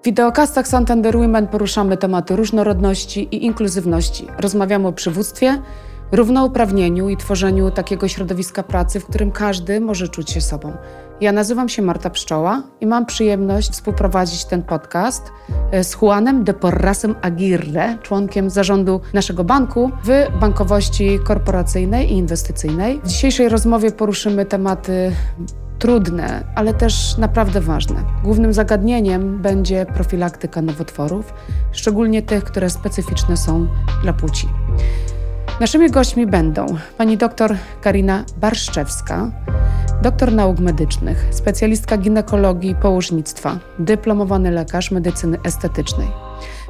W wideokastach Santander Women poruszamy tematy różnorodności i inkluzywności. Rozmawiamy o przywództwie, równouprawnieniu i tworzeniu takiego środowiska pracy, w którym każdy może czuć się sobą. Ja nazywam się Marta Pszczoła i mam przyjemność współprowadzić ten podcast e, z Juanem de Porrasem Aguirre, członkiem zarządu naszego banku w bankowości korporacyjnej i inwestycyjnej. W dzisiejszej rozmowie poruszymy tematy trudne, ale też naprawdę ważne. Głównym zagadnieniem będzie profilaktyka nowotworów, szczególnie tych, które specyficzne są dla płci. Naszymi gośćmi będą pani doktor Karina Barszczewska, doktor nauk medycznych, specjalistka ginekologii i położnictwa, dyplomowany lekarz medycyny estetycznej.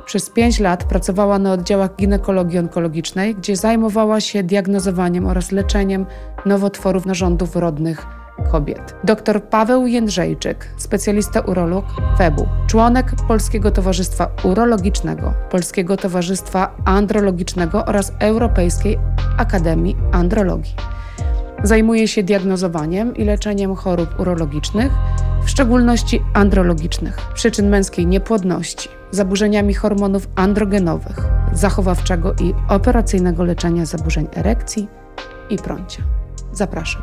Przez pięć lat pracowała na oddziałach ginekologii onkologicznej, gdzie zajmowała się diagnozowaniem oraz leczeniem nowotworów narządów rodnych kobiet. Dr Paweł Jędrzejczyk, specjalista urolog WEB-u, członek Polskiego Towarzystwa Urologicznego, Polskiego Towarzystwa Andrologicznego oraz Europejskiej Akademii Andrologii. Zajmuje się diagnozowaniem i leczeniem chorób urologicznych, w szczególności andrologicznych, przyczyn męskiej niepłodności, zaburzeniami hormonów androgenowych, zachowawczego i operacyjnego leczenia zaburzeń erekcji i prącia. Zapraszam.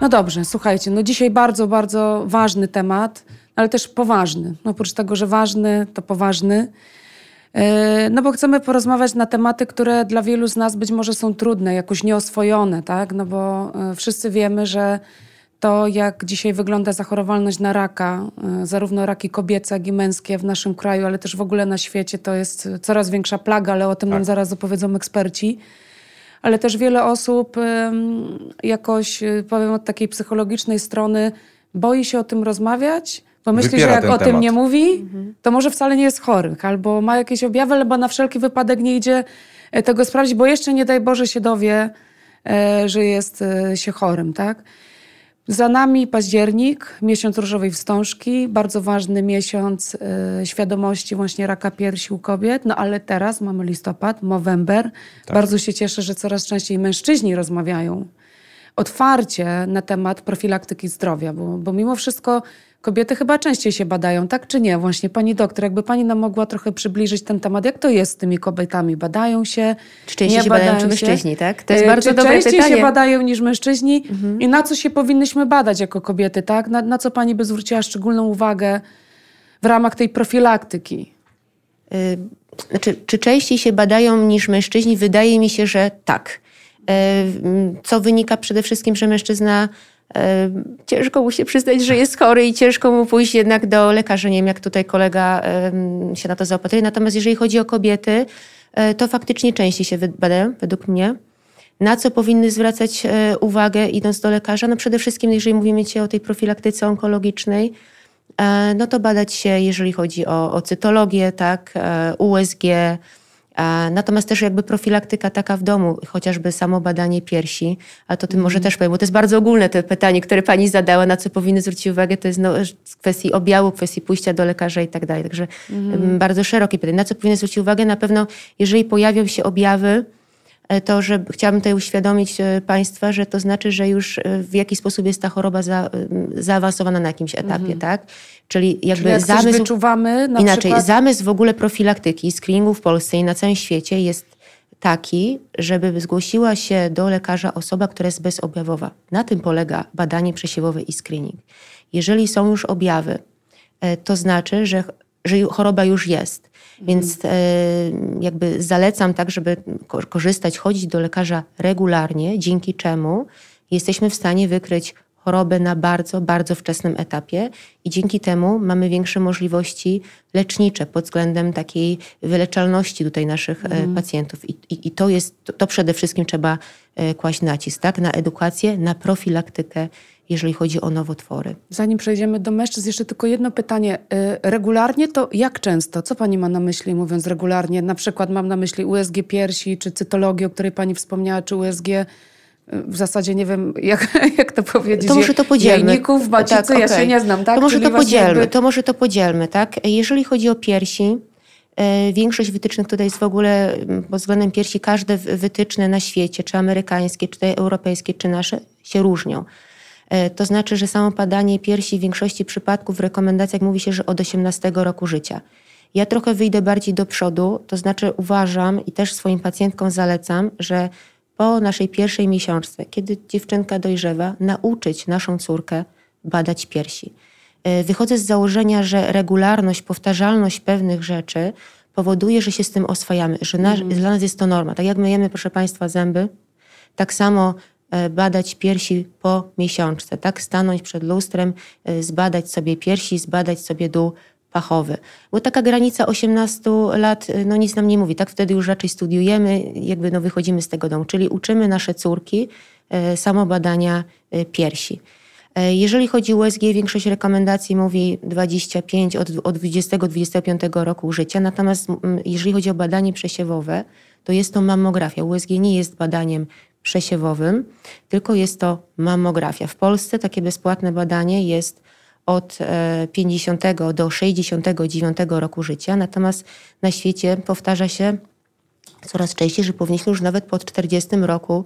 No dobrze, słuchajcie, no dzisiaj bardzo, bardzo ważny temat, ale też poważny. No oprócz tego, że ważny, to poważny. E, no bo chcemy porozmawiać na tematy, które dla wielu z nas być może są trudne, jakoś nieoswojone, tak? No bo e, wszyscy wiemy, że to, jak dzisiaj wygląda zachorowalność na raka, e, zarówno raki kobiece, jak i męskie w naszym kraju, ale też w ogóle na świecie, to jest coraz większa plaga, ale o tym tak. nam zaraz opowiedzą eksperci ale też wiele osób jakoś, y, powiem od takiej psychologicznej strony, boi się o tym rozmawiać, bo myśli, Wypiera że jak o temat. tym nie mówi, to może wcale nie jest chory, albo ma jakieś objawy, albo na wszelki wypadek nie idzie e, tego sprawdzić, bo jeszcze nie daj Boże się dowie, e, że jest e, się chorym, tak? Za nami październik, miesiąc różowej wstążki, bardzo ważny miesiąc y, świadomości właśnie raka piersi u kobiet, no ale teraz mamy listopad, Movember. Tak. Bardzo się cieszę, że coraz częściej mężczyźni rozmawiają otwarcie na temat profilaktyki zdrowia, bo, bo mimo wszystko Kobiety chyba częściej się badają, tak czy nie? Właśnie pani doktor, jakby pani nam mogła trochę przybliżyć ten temat, jak to jest z tymi kobietami? Badają się? Czy częściej się badają, czy mężczyźni, tak? To jest e, bardzo czy dobre częściej pytanie. się badają niż mężczyźni? Mhm. I na co się powinnyśmy badać jako kobiety, tak? Na, na co pani by zwróciła szczególną uwagę w ramach tej profilaktyki? Yy, znaczy, czy częściej się badają niż mężczyźni? Wydaje mi się, że tak. Yy, co wynika przede wszystkim, że mężczyzna Ciężko mu się przyznać, że jest chory i ciężko mu pójść jednak do lekarza. Nie wiem, jak tutaj kolega się na to zaopatruje. Natomiast jeżeli chodzi o kobiety, e, to faktycznie częściej się badają, według mnie. Na co powinny zwracać e, uwagę idąc do lekarza? No przede wszystkim, jeżeli mówimy dzisiaj o tej profilaktyce onkologicznej, e, no to badać się, jeżeli chodzi o, o cytologię, tak, USG, Natomiast też jakby profilaktyka taka w domu, chociażby samo badanie piersi, a to tym mm. może mhm. też powiem, bo to jest bardzo ogólne to pytanie, które pani zadała, na co powinny zwrócić uwagę, to jest no, kwestii objału, kwestii pójścia do lekarza i tak dalej. Także mm. bardzo szerokie pytanie. Na co powinny zwrócić uwagę? Na pewno, jeżeli pojawią się objawy, to, że chciałabym tutaj uświadomić e, Państwa, że to znaczy, że już e, w jakiś sposób jest ta choroba za, zaawansowana na jakimś etapie, mhm. tak? Czyli jakby Czyli jak zamysł. wyczuwamy, na inaczej, przykład... zamysł w ogóle profilaktyki, screeningu w Polsce i na całym świecie jest taki, żeby zgłosiła się do lekarza osoba, która jest bezobjawowa. Na tym polega badanie przesiewowe i screening. Jeżeli są już objawy, to znaczy, że, że choroba już jest. Więc e, jakby zalecam tak, żeby korzystać, chodzić do lekarza regularnie, dzięki czemu jesteśmy w stanie wykryć chorobę na bardzo, bardzo wczesnym etapie i dzięki temu mamy większe możliwości lecznicze pod względem takiej wyleczalności tutaj naszych mm. pacjentów. I, i, I, to jest, to przede wszystkim trzeba e, kłaść nacisk, tak? Na edukację, na profilaktykę jeżeli chodzi o nowotwory. Zanim przejdziemy do mężczyzn, jeszcze tylko jedno pytanie. Y, regularnie to jak często? Co pani ma na myśli mówiąc regularnie? Na przykład mam na myśli USG piersi, czy cytologię, o której pani wspomniała, czy USG y, w zasadzie nie wiem, jak, jak to powiedzieć. To może to podzielmy. Jajników, bacicy, tak, okay. ja się nie znam, tak? To może to podzielmy, jakby... to może to podzielmy, tak? Jeżeli chodzi o piersi, E, większość wytycznych tutaj jest w ogóle mm, pod względem piersi, każde wytyczne na świecie, czy amerykańskie, czy europejskie, czy nasze, się różnią. E, to znaczy, że samo padanie piersi w większości przypadków w rekomendacjach mówi się, że od 18 roku życia. Ja trochę wyjdę bardziej do przodu, to znaczy uważam i też swoim pacjentkom zalecam, że po naszej pierwszej miesiączce, kiedy dziewczynka dojrzewa, nauczyć naszą córkę badać piersi. E, wychodzę z założenia, że regularność, powtarzalność pewnych rzeczy powoduje, że się z tym oswajamy, że nasz, mm. dla nas jest to norma. Tak jak myjemy, proszę Państwa, zęby, tak samo badać piersi po miesiączce, tak stanąć przed lustrem, e, zbadać sobie piersi, zbadać sobie dół fachowy. Bo taka granica 18 lat no nic nam nie mówi. Tak wtedy już raczej studiujemy, jakby no wychodzimy z tego domu. Czyli uczymy nasze córki samobadania piersi. E, jeżeli chodzi o USG, większość rekomendacji mówi 25 od, od 20-25 roku życia, natomiast jeżeli chodzi o badanie przesiewowe, to jest to mammografia. USG nie jest badaniem przesiewowym, tylko jest to mammografia. W Polsce takie bezpłatne badanie jest od 50 e, do 69 roku życia, natomiast na świecie powtarza się coraz częściej, że powinniśmy już nawet po 40 roku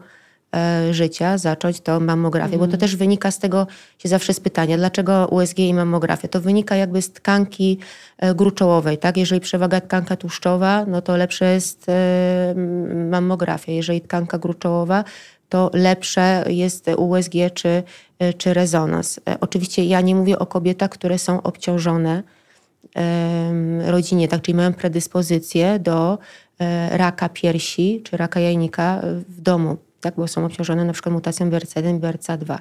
życia zacząć to mammografię, bo to mhm. też wynika z tego, się zawsze z pytania, dlaczego USG i mammografia? To wynika jakby z tkanki e, gruczołowej, tak? Jeżeli przewaga tkanka tłuszczowa, no to lepsza jest e, mammografia. Jeżeli tkanka gruczołowa, to lepsze jest USG czy, czy rezonans. Oczywiście ja nie mówię o kobietach, które są obciążone rodzinie, tak, czyli mają predyspozycję do raka piersi czy raka jajnika w domu tak, bo są obciążone na przykład mutacją BRCA1 i BRCA2.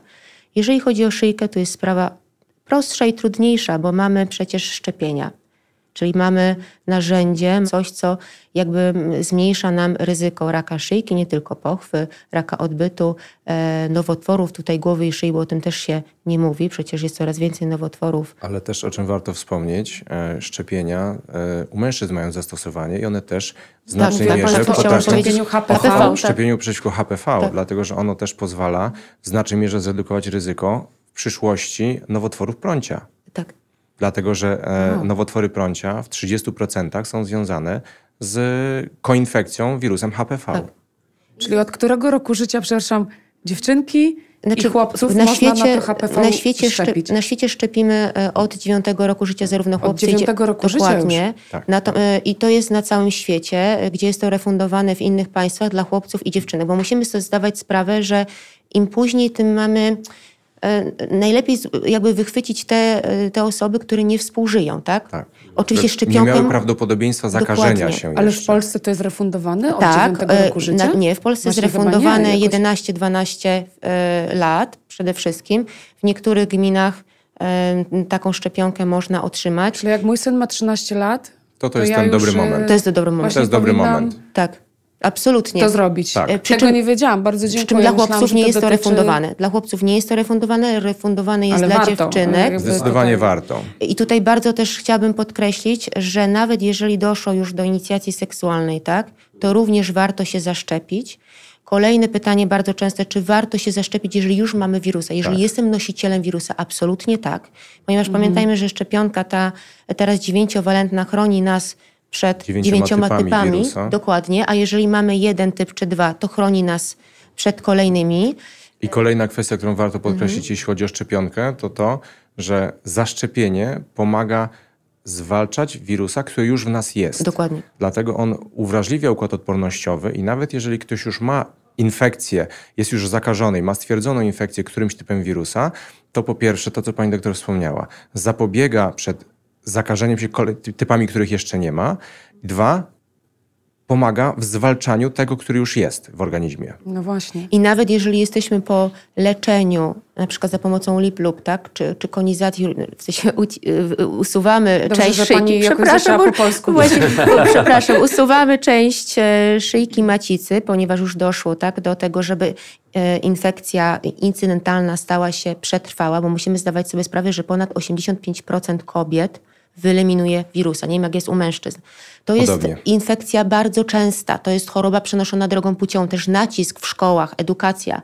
Jeżeli chodzi o szyjkę, to jest sprawa prostsza i trudniejsza, bo mamy przecież szczepienia. Czyli mamy narzędzie, coś, co jakby zmniejsza nam ryzyko raka szyjki, nie tylko pochwy, raka odbytu, e, nowotworów tutaj głowy i szyi, bo o tym też się nie mówi, przecież jest coraz więcej nowotworów. Ale też o czym warto wspomnieć, e, szczepienia e, u mężczyzn mają zastosowanie i one też w znacznej tak, mierze potrafią... szczepieniu HPV. HPV szczepieniu przeciwko HPV, tak. dlatego że ono też pozwala w znacznej mierze zredukować ryzyko w przyszłości nowotworów prącia. Tak dlatego że e, nowotwory prącia w 30% są związane z koinfekcją wirusem HPV. Tak. Czyli od którego roku życia, przepraszam, dziewczynki znaczy, i chłopców na świecie, na HPV na świecie, szczepić? na świecie szczepimy e, od 9 roku życia zarówno chłopcy, od 9 roku dokładnie. Tak. To, e, I to jest na całym świecie, gdzie jest to refundowane w innych państwach dla chłopców i dziewczynek, bo musimy sobie zdawać sprawę, że im później, tym mamy najlepiej jakby wychwycić te, e, te osoby, które nie współżyją, tak? tak. Oczywiście szczepionką... Nie miały prawdopodobieństwa zakażenia Dokładnie. się Ale w Polsce to jest refundowane od tak, 9 e, roku życia? Na, nie, w Polsce jest refundowane 11-12 lat przede wszystkim. W niektórych gminach taką szczepionkę można otrzymać. Czyli jak mój syn ma 13 lat, to to, to jest ja ten dobry moment. To jest dobry moment. To jest dobry moment. Tak. Absolutnie. To zrobić. Tak. E, przy Tego czym, nie wiedziałam, bardzo dziękuję. Przy czym dla chłopców Myślałam, nie jest to dotyczy... refundowane. Dla chłopców nie jest to refundowane, refundowane jest Ale dla warto. dziewczynek. Zdecydowanie warto. I tutaj bardzo też chciałabym podkreślić, że nawet jeżeli doszło już do inicjacji seksualnej, tak, to również warto się zaszczepić. Kolejne pytanie bardzo częste, czy warto się zaszczepić, jeżeli już mamy wirusa? Jeżeli tak. jestem nosicielem wirusa, absolutnie tak. Ponieważ mhm. pamiętajmy, że szczepionka ta teraz dziewięciowalentna chroni nas przed dziewięcioma, dziewięcioma typami, typami dokładnie, a jeżeli mamy jeden typ czy dwa, to chroni nas przed kolejnymi. I kolejna kwestia, którą warto podkreślić, mhm. jeśli chodzi o szczepionkę, to to, że zaszczepienie pomaga zwalczać wirusa, który już w nas jest. Dokładnie. Dlatego on uwrażliwia układ odpornościowy i nawet jeżeli ktoś już ma infekcję, jest już zakażony i ma stwierdzoną infekcję którymś typem wirusa, to po pierwsze to, co pani doktor wspomniała, zapobiega przed zakażeniem się typami, których jeszcze nie ma. Dwa, pomaga w zwalczaniu tego, który już jest w organizmie. No właśnie. I nawet jeżeli jesteśmy po leczeniu, na przykład za pomocą lip-lub, tak, czy, czy konizacji, w sensie usuwamy Dobrze, część szyjki. Przepraszam, po polsku. Właśnie, przepraszam, usuwamy część e, szyjki macicy, ponieważ już doszło tak, do tego, żeby e, infekcja incydentalna stała się przetrwała, bo musimy zdawać sobie sprawę, że ponad 85% kobiet wyeliminuje wirusa. Nie wiem, jak jest u mężczyzn. To Podobnie. jest infekcja bardzo częsta. To jest choroba przenoszona drogą płciową. Też nacisk w szkołach, edukacja.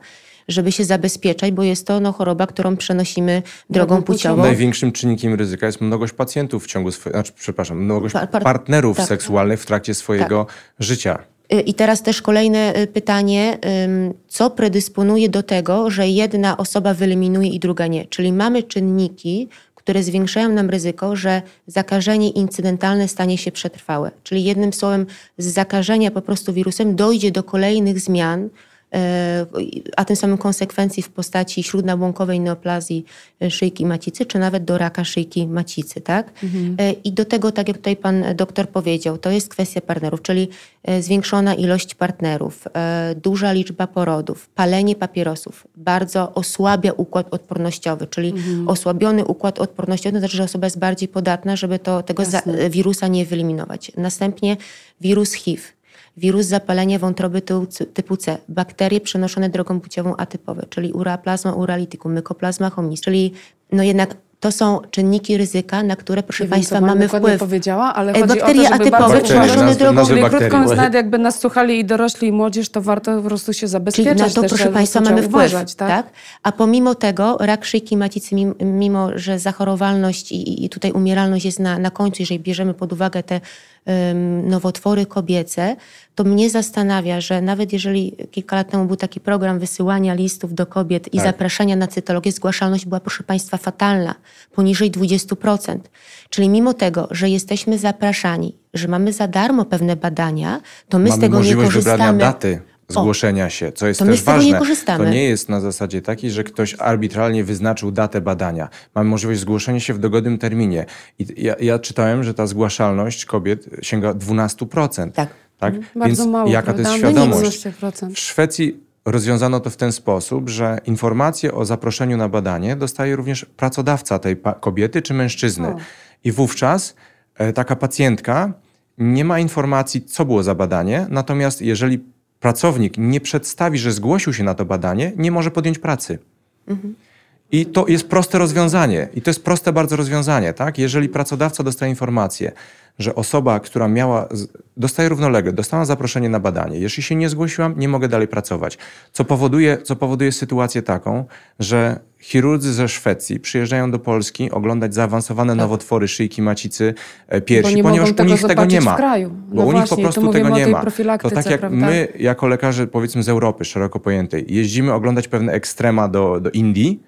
żeby się zabezpieczać, bo jest to no, choroba, którą przenosimy drogą płciową. Największym czynnikiem ryzyka jest mnogość pacjentów w ciągu swojego, znaczy, przepraszam, mnogość Par- par- partnerów tak. seksualnych w trakcie swojego życia. Y, I teraz też kolejne y, pytanie, co predysponuje do tego, że jedna osoba wyeliminuje i druga nie? Czyli mamy czynniki, które zwiększają nam ryzyko, że zakażenie incydentalne stanie się przetrwałe. Czyli jednym słowem, z zakażenia po prostu wirusem dojdzie do kolejnych zmian, a tym samym konsekwencji w postaci śródnabłonkowej neoplazji e, szyjki macicy, czy nawet do raka szyjki macicy. Tak? E, I do tego, tak jak tutaj pan doktor powiedział, to jest kwestia partnerów, czyli e, zwiększona ilość partnerów, e, duża liczba porodów, palenie papierosów bardzo osłabia układ odpornościowy, czyli osłabiony układ odpornościowy to znaczy, że osoba jest bardziej podatna, żeby to, tego Jasne. wirusa nie wyeliminować. Następnie wirus HIV, wirus zapalenia wątroby typu C, bakterie przenoszone drogą płciową atypowe, czyli ureaplasma uraliticum, mykoplazma hominis, czyli no jednak to są czynniki ryzyka, na które, proszę wiem, Państwa, mamy wpływ. powiedziała, ale E, chodzi bakterie o to, żeby atypowe przenoszone drogą Czyli krótko nawet jakby nas słuchali i dorośli i młodzież, to warto po prostu się Czyli zabezpieczać. na to, też proszę Państwa, mamy wpływ. uważać, tak? tak? A pomimo tego rak szyjki macicy, mimo, że zachorowalność i, i tutaj umieralność jest na, na końcu, jeżeli bierzemy pod uwagę te nowotwory kobiece, to mnie zastanawia, że nawet jeżeli kilka lat temu był taki program wysyłania listów do kobiet i Tak. zapraszania na cytologię, zgłaszalność była, proszę Państwa, fatalna, poniżej 20%. Czyli mimo tego, że jesteśmy zapraszani, że mamy za darmo pewne badania, to my z Mamy tego nie korzystamy. daty zgłoszenia się, co jest To my też z tego ważne. nie korzystamy. To nie jest na zasadzie takiej, że ktoś arbitralnie wyznaczył datę badania. Mamy możliwość zgłoszenia się w dogodnym terminie. I ja, ja czytałem, że ta zgłaszalność kobiet sięga 12%. Tak. tak? Bardzo Więc mało, jaka to jest prawda? No świadomość? 12%. W Szwecji rozwiązano to w ten sposób, że informację o zaproszeniu na badanie dostaje również pracodawca tej kobiety czy mężczyzny. O. I wówczas e, taka pacjentka nie ma informacji, co było za badanie, natomiast jeżeli pracownik nie przedstawi, że zgłosił się na to badanie, nie może podjąć pracy. I to jest proste rozwiązanie. I to jest proste bardzo rozwiązanie, tak? Jeżeli pracodawca dostaje informację, że osoba, która miała, dostaje równolegle, dostała zaproszenie na badanie. Jeśli się nie zgłosiłam, nie mogę dalej pracować. Co powoduje, co powoduje sytuację taką, że chirurdzy ze Szwecji przyjeżdżają do Polski oglądać zaawansowane nowotwory szyjki macicy, e, piersi, Tak. Ponieważ u nich tego nie ma. w kraju. Bo No u nich po właśnie, tu prostu tego nie ma. To tak jak prawda? my, jako lekarze powiedzmy z Europy szeroko pojętej, jeździmy oglądać pewne ekstrema do, do Indii,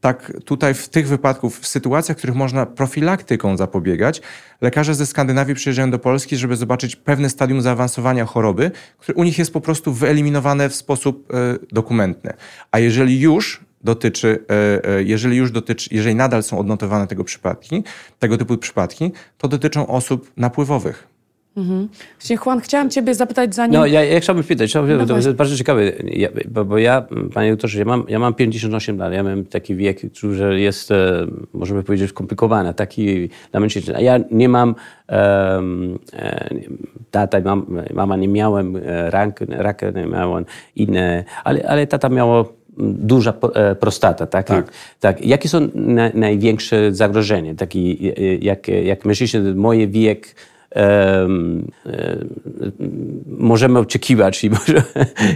tak tutaj w tych wypadków, w sytuacjach, w których można profilaktyką zapobiegać, lekarze ze Skandynawii przyjeżdżają do Polski, żeby zobaczyć pewne stadium zaawansowania choroby, które u nich jest po prostu wyeliminowane w sposób e, dokumentny. A jeżeli już dotyczy, e, e, jeżeli już dotyczy, jeżeli nadal są odnotowane tego przypadki, tego typu przypadki, to dotyczą osób napływowych. Właśnie, Juan, chciałam ciebie zapytać, zanim... No, ja, ja chciałbym spytać, to, to właśnie. jest bardzo ciekawe, ja, bo, bo ja, panie doktorze, ja mam, ja mam 58 lat, ja mam taki wiek, który jest, e, możemy powiedzieć, skomplikowany, taki dla mężczyzn. A ja nie mam, e, tata, mam, mama nie miałem e, rak, raka, nie miałem inne, ale, ale tata miała duża prostata, tak? Tak. tak. Jakie są na, największe zagrożenia? Taki, jak, jak mężczyzna, moje wiek, możemy oczekiwać i możemy,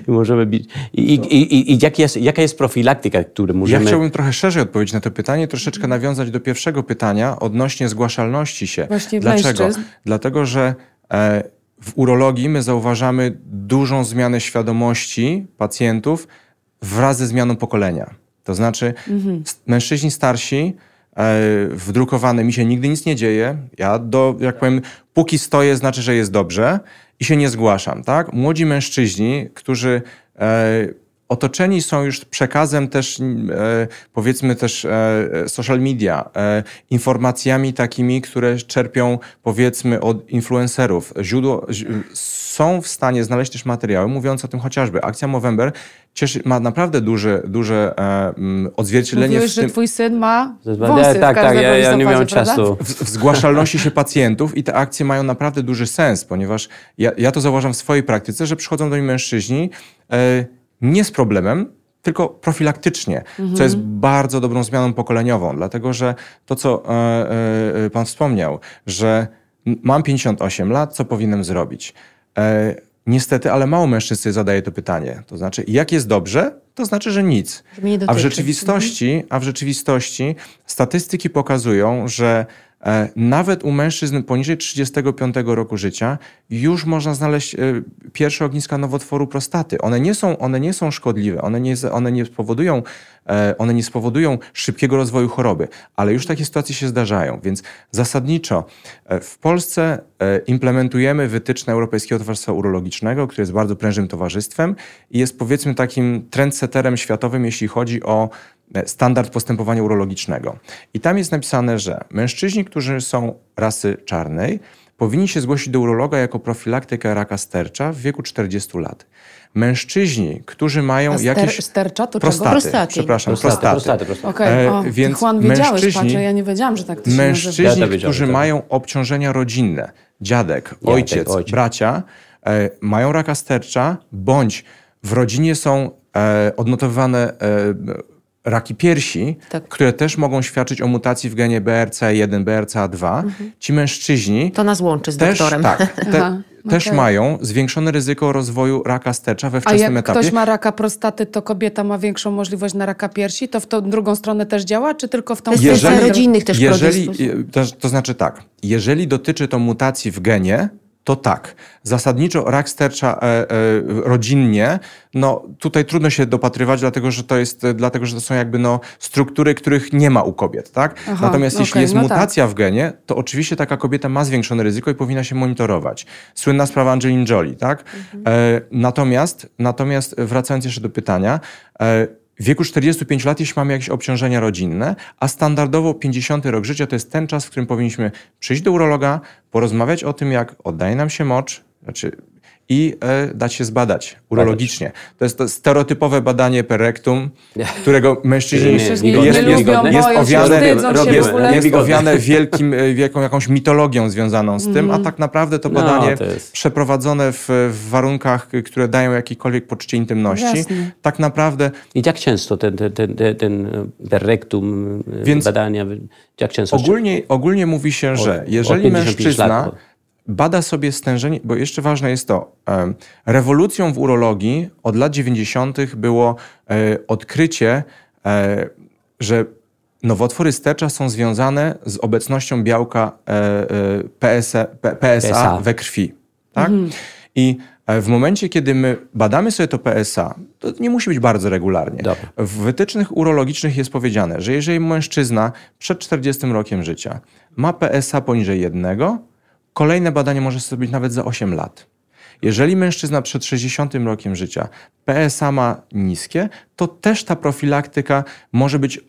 i możemy być. I, i, i, i jak jest, jaka jest profilaktyka, którą możemy. Ja chciałbym trochę szerzej odpowiedzieć na to pytanie, troszeczkę nawiązać do pierwszego pytania odnośnie zgłaszalności się. Właśnie Dlaczego? mężczyzn. Dlatego, że e, w urologii my zauważamy dużą zmianę świadomości pacjentów wraz ze zmianą pokolenia. To znaczy, s- mężczyźni starsi, e, wdrukowane, mi się nigdy nic nie dzieje. Ja do, jak powiem, póki stoję, znaczy, że jest dobrze i się nie zgłaszam, tak? Młodzi mężczyźni, którzy e, otoczeni są już przekazem też, e, powiedzmy też e, social media, e, informacjami takimi, które czerpią powiedzmy od influencerów. Źródło, są w stanie znaleźć też materiały mówiące o tym chociażby. Akcja Movember cieszy, ma naprawdę duże, duże odzwierciedlenie Mówiłeś, w że tym, twój syn ma wąsy w tak, tak, ja, ja nie miałem czasu. w, w zgłaszalności się pacjentów i te akcje mają naprawdę duży sens, ponieważ ja, ja to zauważam w swojej praktyce, że przychodzą do mnie mężczyźni nie z problemem, tylko profilaktycznie, co jest bardzo dobrą zmianą pokoleniową, dlatego że to, co e, e, pan wspomniał, że mam 58 lat, co powinienem zrobić? E, niestety, ale mało mężczyzn zadaje to pytanie. To znaczy, jak jest dobrze, to znaczy, że nic. A w rzeczywistości, a w rzeczywistości statystyki pokazują, że e, nawet u mężczyzn poniżej 35 roku życia już można znaleźć e, pierwsze ogniska nowotworu prostaty. One nie są, one nie są szkodliwe, one nie, one, nie spowodują, e, one nie spowodują szybkiego rozwoju choroby, ale już takie sytuacje się zdarzają. Więc zasadniczo w Polsce implementujemy wytyczne Europejskiego Towarzystwa Urologicznego, które jest bardzo prężnym towarzystwem i jest powiedzmy takim trendsetterem światowym, jeśli chodzi o e, standard postępowania urologicznego. I tam jest napisane, że mężczyźni, którzy są rasy czarnej, powinni się zgłosić do urologa jako profilaktykę raka stercza w wieku 40 lat. Mężczyźni, którzy mają ster, jakieś stercza to czego? prostaty, Prostaty. przepraszam, Prostaty, prostaty. prostaty, prostaty. Okej, E, o, więc Juan wiedziałeś, mężczyźni- patrzę, ja nie wiedziałam, że tak to się Mężczyźni. Ja którzy tak. mają obciążenia rodzinne, dziadek, ojciec, ojciec. bracia, e, mają raka stercza, bądź w rodzinie są e, odnotowywane e, raki piersi, Tak. które też mogą świadczyć o mutacji w genie BRCA1, BRCA2. Ci mężczyźni To nas łączy z też, doktorem. tak, te, też okej. mają zwiększone ryzyko rozwoju raka stercza we A wczesnym jak etapie. ktoś ma raka prostaty, to kobieta ma większą możliwość na raka piersi? To w tą drugą stronę też działa, czy tylko w tą? Jeżeli- rodzinnych też jeżeli, to, to znaczy tak, jeżeli dotyczy to mutacji w genie, to tak. Zasadniczo rak stercza e, e, rodzinnie, no tutaj trudno się dopatrywać, dlatego że to jest, dlatego że to są jakby no struktury, których nie ma u kobiet, tak? Aha, Natomiast jeśli okej, jest no tak. mutacja w genie, to oczywiście taka kobieta ma zwiększone ryzyko i powinna się monitorować. Słynna sprawa Angelina Jolie, tak? E, natomiast, natomiast wracając jeszcze do pytania, w wieku 45 lat, jeśli mamy jakieś obciążenia rodzinne, a standardowo 50 rok życia to jest ten czas, w którym powinniśmy przyjść do urologa, porozmawiać o tym, jak oddaje nam się mocz, znaczy i e, dać się zbadać urologicznie. To jest to stereotypowe badanie per rectum, którego mężczyźni Nie, jest, owiane, jest, owiane wielkim, e, jaką, jakąś mitologią związaną z tym, a tak naprawdę to No, badanie to jest- przeprowadzone w, w warunkach, które dają jakiekolwiek poczucie intymności, Jasne. tak naprawdę I jak często ten, ten, ten, badania, jak często? Ogólnie, ogólnie mówi się, że jeżeli 55 mężczyzna lat. Bada sobie stężenie, bo jeszcze ważne jest to, rewolucją w urologii od lat 90. było e, odkrycie, e, że nowotwory stercza są związane z obecnością białka e, PSA, PSA we krwi. Tak? I e, w momencie, kiedy my badamy sobie to PSA, to nie musi być bardzo regularnie. Dobra. W wytycznych urologicznych jest powiedziane, że jeżeli mężczyzna przed 40 rokiem życia ma PSA poniżej jednego, kolejne badanie może sobie być nawet za 8 lat. Jeżeli mężczyzna przed 60 rokiem życia PSA ma niskie, to też ta profilaktyka może być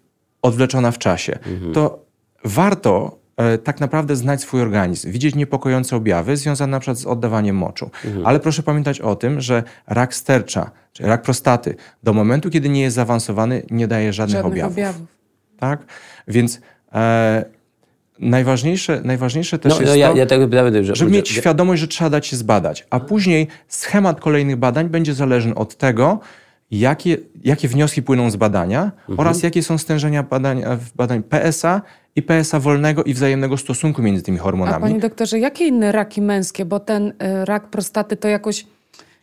odwleczona w czasie. To warto e, tak naprawdę znać swój organizm, widzieć niepokojące objawy związane na przykład z oddawaniem moczu. Ale proszę pamiętać o tym, że rak stercza, czy rak prostaty, do momentu, kiedy nie jest zaawansowany, nie daje żadnych, Żadnych objawów. objawów. Tak? Więc e, najważniejsze, najważniejsze też No, jest no ja, to, ja tego będę, że, żeby mieć że- świadomość, że trzeba dać się zbadać. A później schemat kolejnych badań będzie zależny od tego, jakie, jakie wnioski płyną z badania Mhm. oraz jakie są stężenia badań, w badań PSA i PSA wolnego i wzajemnego stosunku między tymi A hormonami. panie doktorze, jakie inne raki męskie? Bo ten y, rak prostaty to jakoś...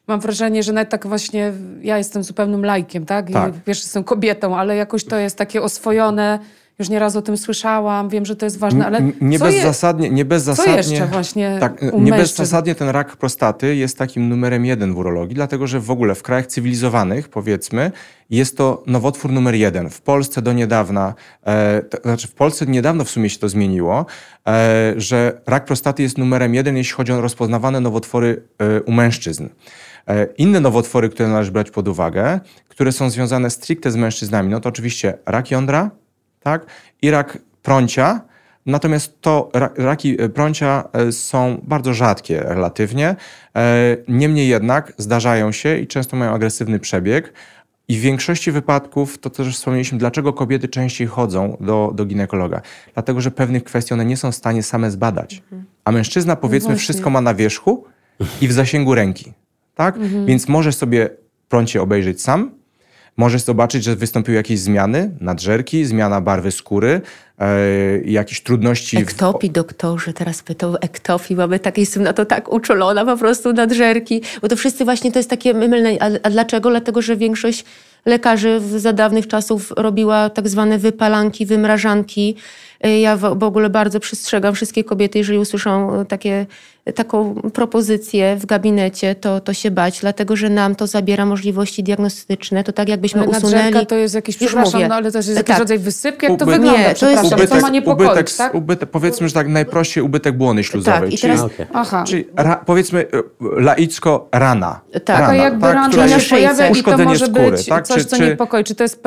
Mam wrażenie, że nawet tak właśnie ja jestem zupełnym lajkiem, tak? I Tak. wiesz, jestem kobietą, ale jakoś to jest takie oswojone. Już nieraz o tym słyszałam, wiem, że to jest ważne, ale nie, co, bezzasadnie, nie co bezzasadnie, jeszcze właśnie tak, nie bezzasadnie ten rak prostaty jest takim numerem jeden w urologii, dlatego że w ogóle w krajach cywilizowanych, powiedzmy, jest to nowotwór numer jeden. W Polsce do niedawna, e, to znaczy w Polsce niedawno w sumie się to zmieniło, e, że rak prostaty jest numerem jeden, jeśli chodzi o rozpoznawane nowotwory e, u mężczyzn. E, Inne nowotwory, które należy brać pod uwagę, które są związane stricte z mężczyznami, no to oczywiście rak jądra, tak? I rak prącia. Natomiast to ra- raki e, prącia e, są bardzo rzadkie relatywnie. E, Niemniej jednak zdarzają się i często mają agresywny przebieg. I w większości wypadków, to też wspomnieliśmy, dlaczego kobiety częściej chodzą do, do ginekologa. Dlatego, że pewnych kwestii one nie są w stanie same zbadać. A mężczyzna, powiedzmy, właśnie. wszystko ma na wierzchu i w zasięgu ręki. Tak? Więc możesz sobie prącie obejrzeć sam, Możesz zobaczyć, że wystąpiły jakieś zmiany, nadżerki, zmiana barwy skóry, e, jakieś trudności. w- Ektopii, doktorze, teraz pytał ektopii, mamy tak, jestem na to tak uczulona po prostu nadżerki, bo to wszyscy właśnie to jest takie mylne. A, a dlaczego? Dlatego, że większość lekarzy w- za dawnych czasów robiła tak zwane wypalanki, wymrażanki. Y, Ja w, w ogóle bardzo przestrzegam wszystkie kobiety, jeżeli usłyszą y, takie, taką propozycję w gabinecie, to, to się bać, dlatego że nam to zabiera możliwości diagnostyczne. To tak jakbyśmy Ale usunęli... to jest jakiś, Już przepraszam, mówię. no ale to jest jakiś Tak. rodzaj wysypki? Jak to wygląda, Nie, to jest- ubytek, co ma niepokoić, ubytek, tak? ubytek, powiedzmy, że tak najprościej ubytek błony śluzowej. Tak, i czyli, teraz- Okej. Aha. czyli ra, powiedzmy laicko rana. Tak. rana, Taka jakby tak, rana która się jest- pojawia i to uszkodzenie może skóry, być tak? coś, Czy- co czy- niepokoi. Czy to jest...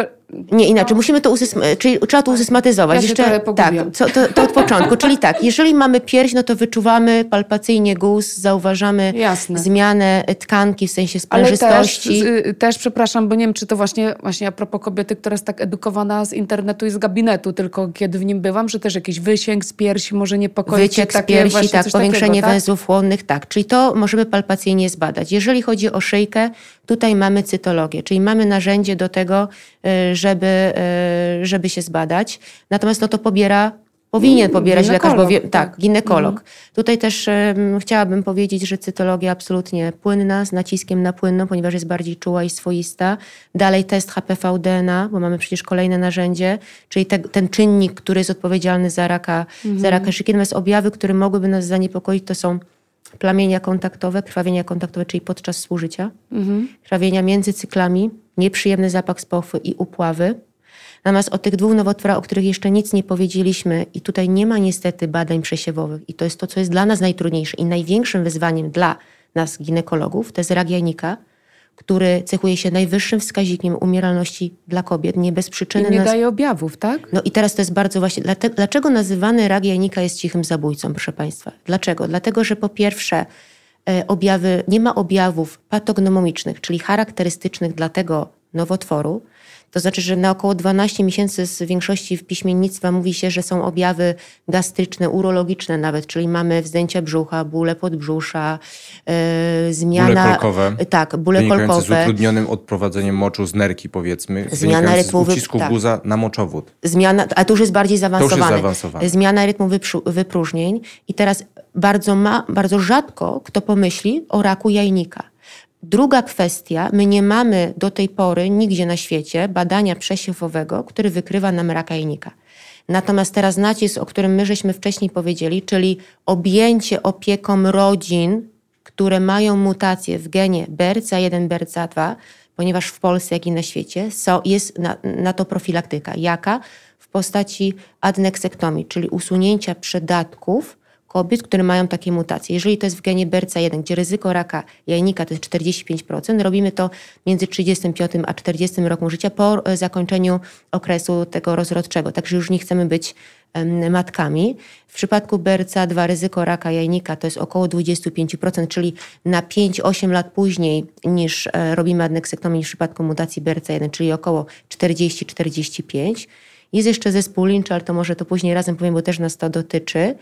Nie, inaczej. Musimy to usysm- czyli trzeba to usystematyzować. Ja pogubiłam. tak, co, to, to od początku. Czyli tak, jeżeli mamy pierś, no to wyczuwamy palpacyjnie guz, zauważamy Jasne. zmianę tkanki w sensie Ale też, sprężystości. y, też, przepraszam, bo nie wiem, czy to właśnie, właśnie a propos kobiety, która jest tak edukowana z internetu i z gabinetu, tylko kiedy w nim bywam, że też jakiś wysięg z piersi może niepokoić. Wyciek z piersi, właśnie tak, powiększenie takiego, tak? węzłów chłonnych, tak. Czyli to możemy palpacyjnie zbadać. Jeżeli chodzi o szyjkę, tutaj mamy cytologię, czyli mamy narzędzie do tego, żeby, y, żeby się zbadać. Natomiast no to pobiera Powinien pobierać lekarz, bo wie, ginekolog, tak, tak. ginekolog. Tutaj też em, chciałabym powiedzieć, że cytologia absolutnie płynna, z naciskiem na płynną, ponieważ jest bardziej czuła i swoista. Dalej test HPV-DNA, bo mamy przecież kolejne narzędzie, czyli te, ten czynnik, który jest odpowiedzialny za raka, za raka szyjki. Natomiast objawy, które mogłyby nas zaniepokoić, to są plamienia kontaktowe, krwawienia kontaktowe, czyli podczas współżycia, krwawienia między cyklami, nieprzyjemny zapach z pochwy i upławy. Natomiast o tych dwóch nowotworach, o których jeszcze nic nie powiedzieliśmy, i tutaj nie ma niestety badań przesiewowych, i to jest to, co jest dla nas najtrudniejsze i największym wyzwaniem dla nas, ginekologów, to jest rak jajnika, który cechuje się najwyższym wskaźnikiem umieralności dla kobiet, nie bez przyczyny. I nie nas- daje objawów, tak? no i teraz to jest bardzo właśnie. Dlaczego nazywany rak jajnika jest cichym zabójcą, proszę Państwa? Dlaczego? Dlatego, że po pierwsze, e, objawy, nie ma objawów patognomicznych, czyli charakterystycznych dla tego nowotworu. To znaczy, że na około 12 miesięcy z większości w piśmiennictwa mówi się, że są objawy gastryczne, urologiczne nawet, czyli mamy wzdęcia brzucha, bóle podbrzusza, e, zmiana... Bóle kolkowe. Tak, bóle wynikające z kolkowe. utrudnionym odprowadzeniem moczu z nerki, powiedzmy, Zmiana rytmu z ucisku tak. guza na moczowód. Zmiana, a to już jest bardziej zaawansowane. zaawansowane. Zmiana rytmu wypróżnień. I teraz bardzo, ma, bardzo rzadko kto pomyśli o raku jajnika. Druga kwestia, my nie mamy do tej pory nigdzie na świecie badania przesiewowego, który wykrywa nam raka jajnika. Natomiast teraz nacisk, o którym my żeśmy wcześniej powiedzieli, czyli objęcie opieką rodzin, które mają mutacje w genie BRCA1, BRCA2, ponieważ w Polsce, jak i na świecie, so, jest na, na to profilaktyka. Jaka? W postaci adneksektomii, czyli usunięcia przydatków kobiet, które mają takie mutacje. Jeżeli to jest w genie BRCA1, gdzie ryzyko raka jajnika to jest 45%, robimy to między 35 a 40 rokiem życia po e, zakończeniu okresu tego rozrodczego. Także już nie chcemy być matkami. W przypadku BRCA2 ryzyko raka jajnika to jest około 25%, czyli na 5-8 lat później niż e, robimy adneksektomię w przypadku mutacji BRCA1, czyli około 40-45. Jest jeszcze zespół Lynch, ale to może to później razem powiem, bo też nas to dotyczy.